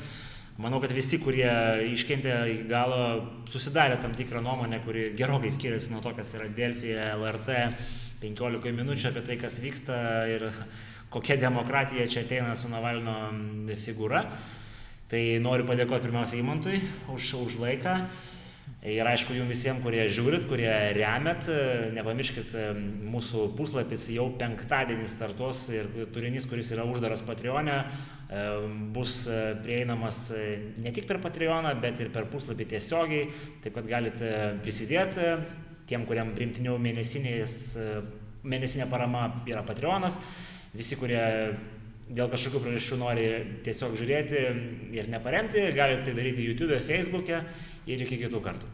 Manau, kad visi, kurie iškentė iki galo, susidarė tam tikrą nuomonę, kuri gerokai skiriasi nuo to, kas yra Delfija, LRT, 15 minučių apie tai, kas vyksta ir kokia demokratija čia ateina su Navalno figūra. Tai noriu padėkoti pirmiausia įmantui už, už laiką. Ir aišku, jums visiems, kurie žiūrit, kurie remet, nepamirškit, mūsų puslapis jau penktadienį startuos ir turinys, kuris yra uždaras Patreonė, e, bus prieinamas ne tik per Patreoną, bet ir per puslapį tiesiogiai, taip kad galite prisidėti tiem, kuriam primtiniau mėnesinė parama yra Patreonas, visi, kurie dėl kažkokių priežasčių nori tiesiog žiūrėti ir neparemti, galite tai daryti YouTube, Facebook'e ir iki kitų kartų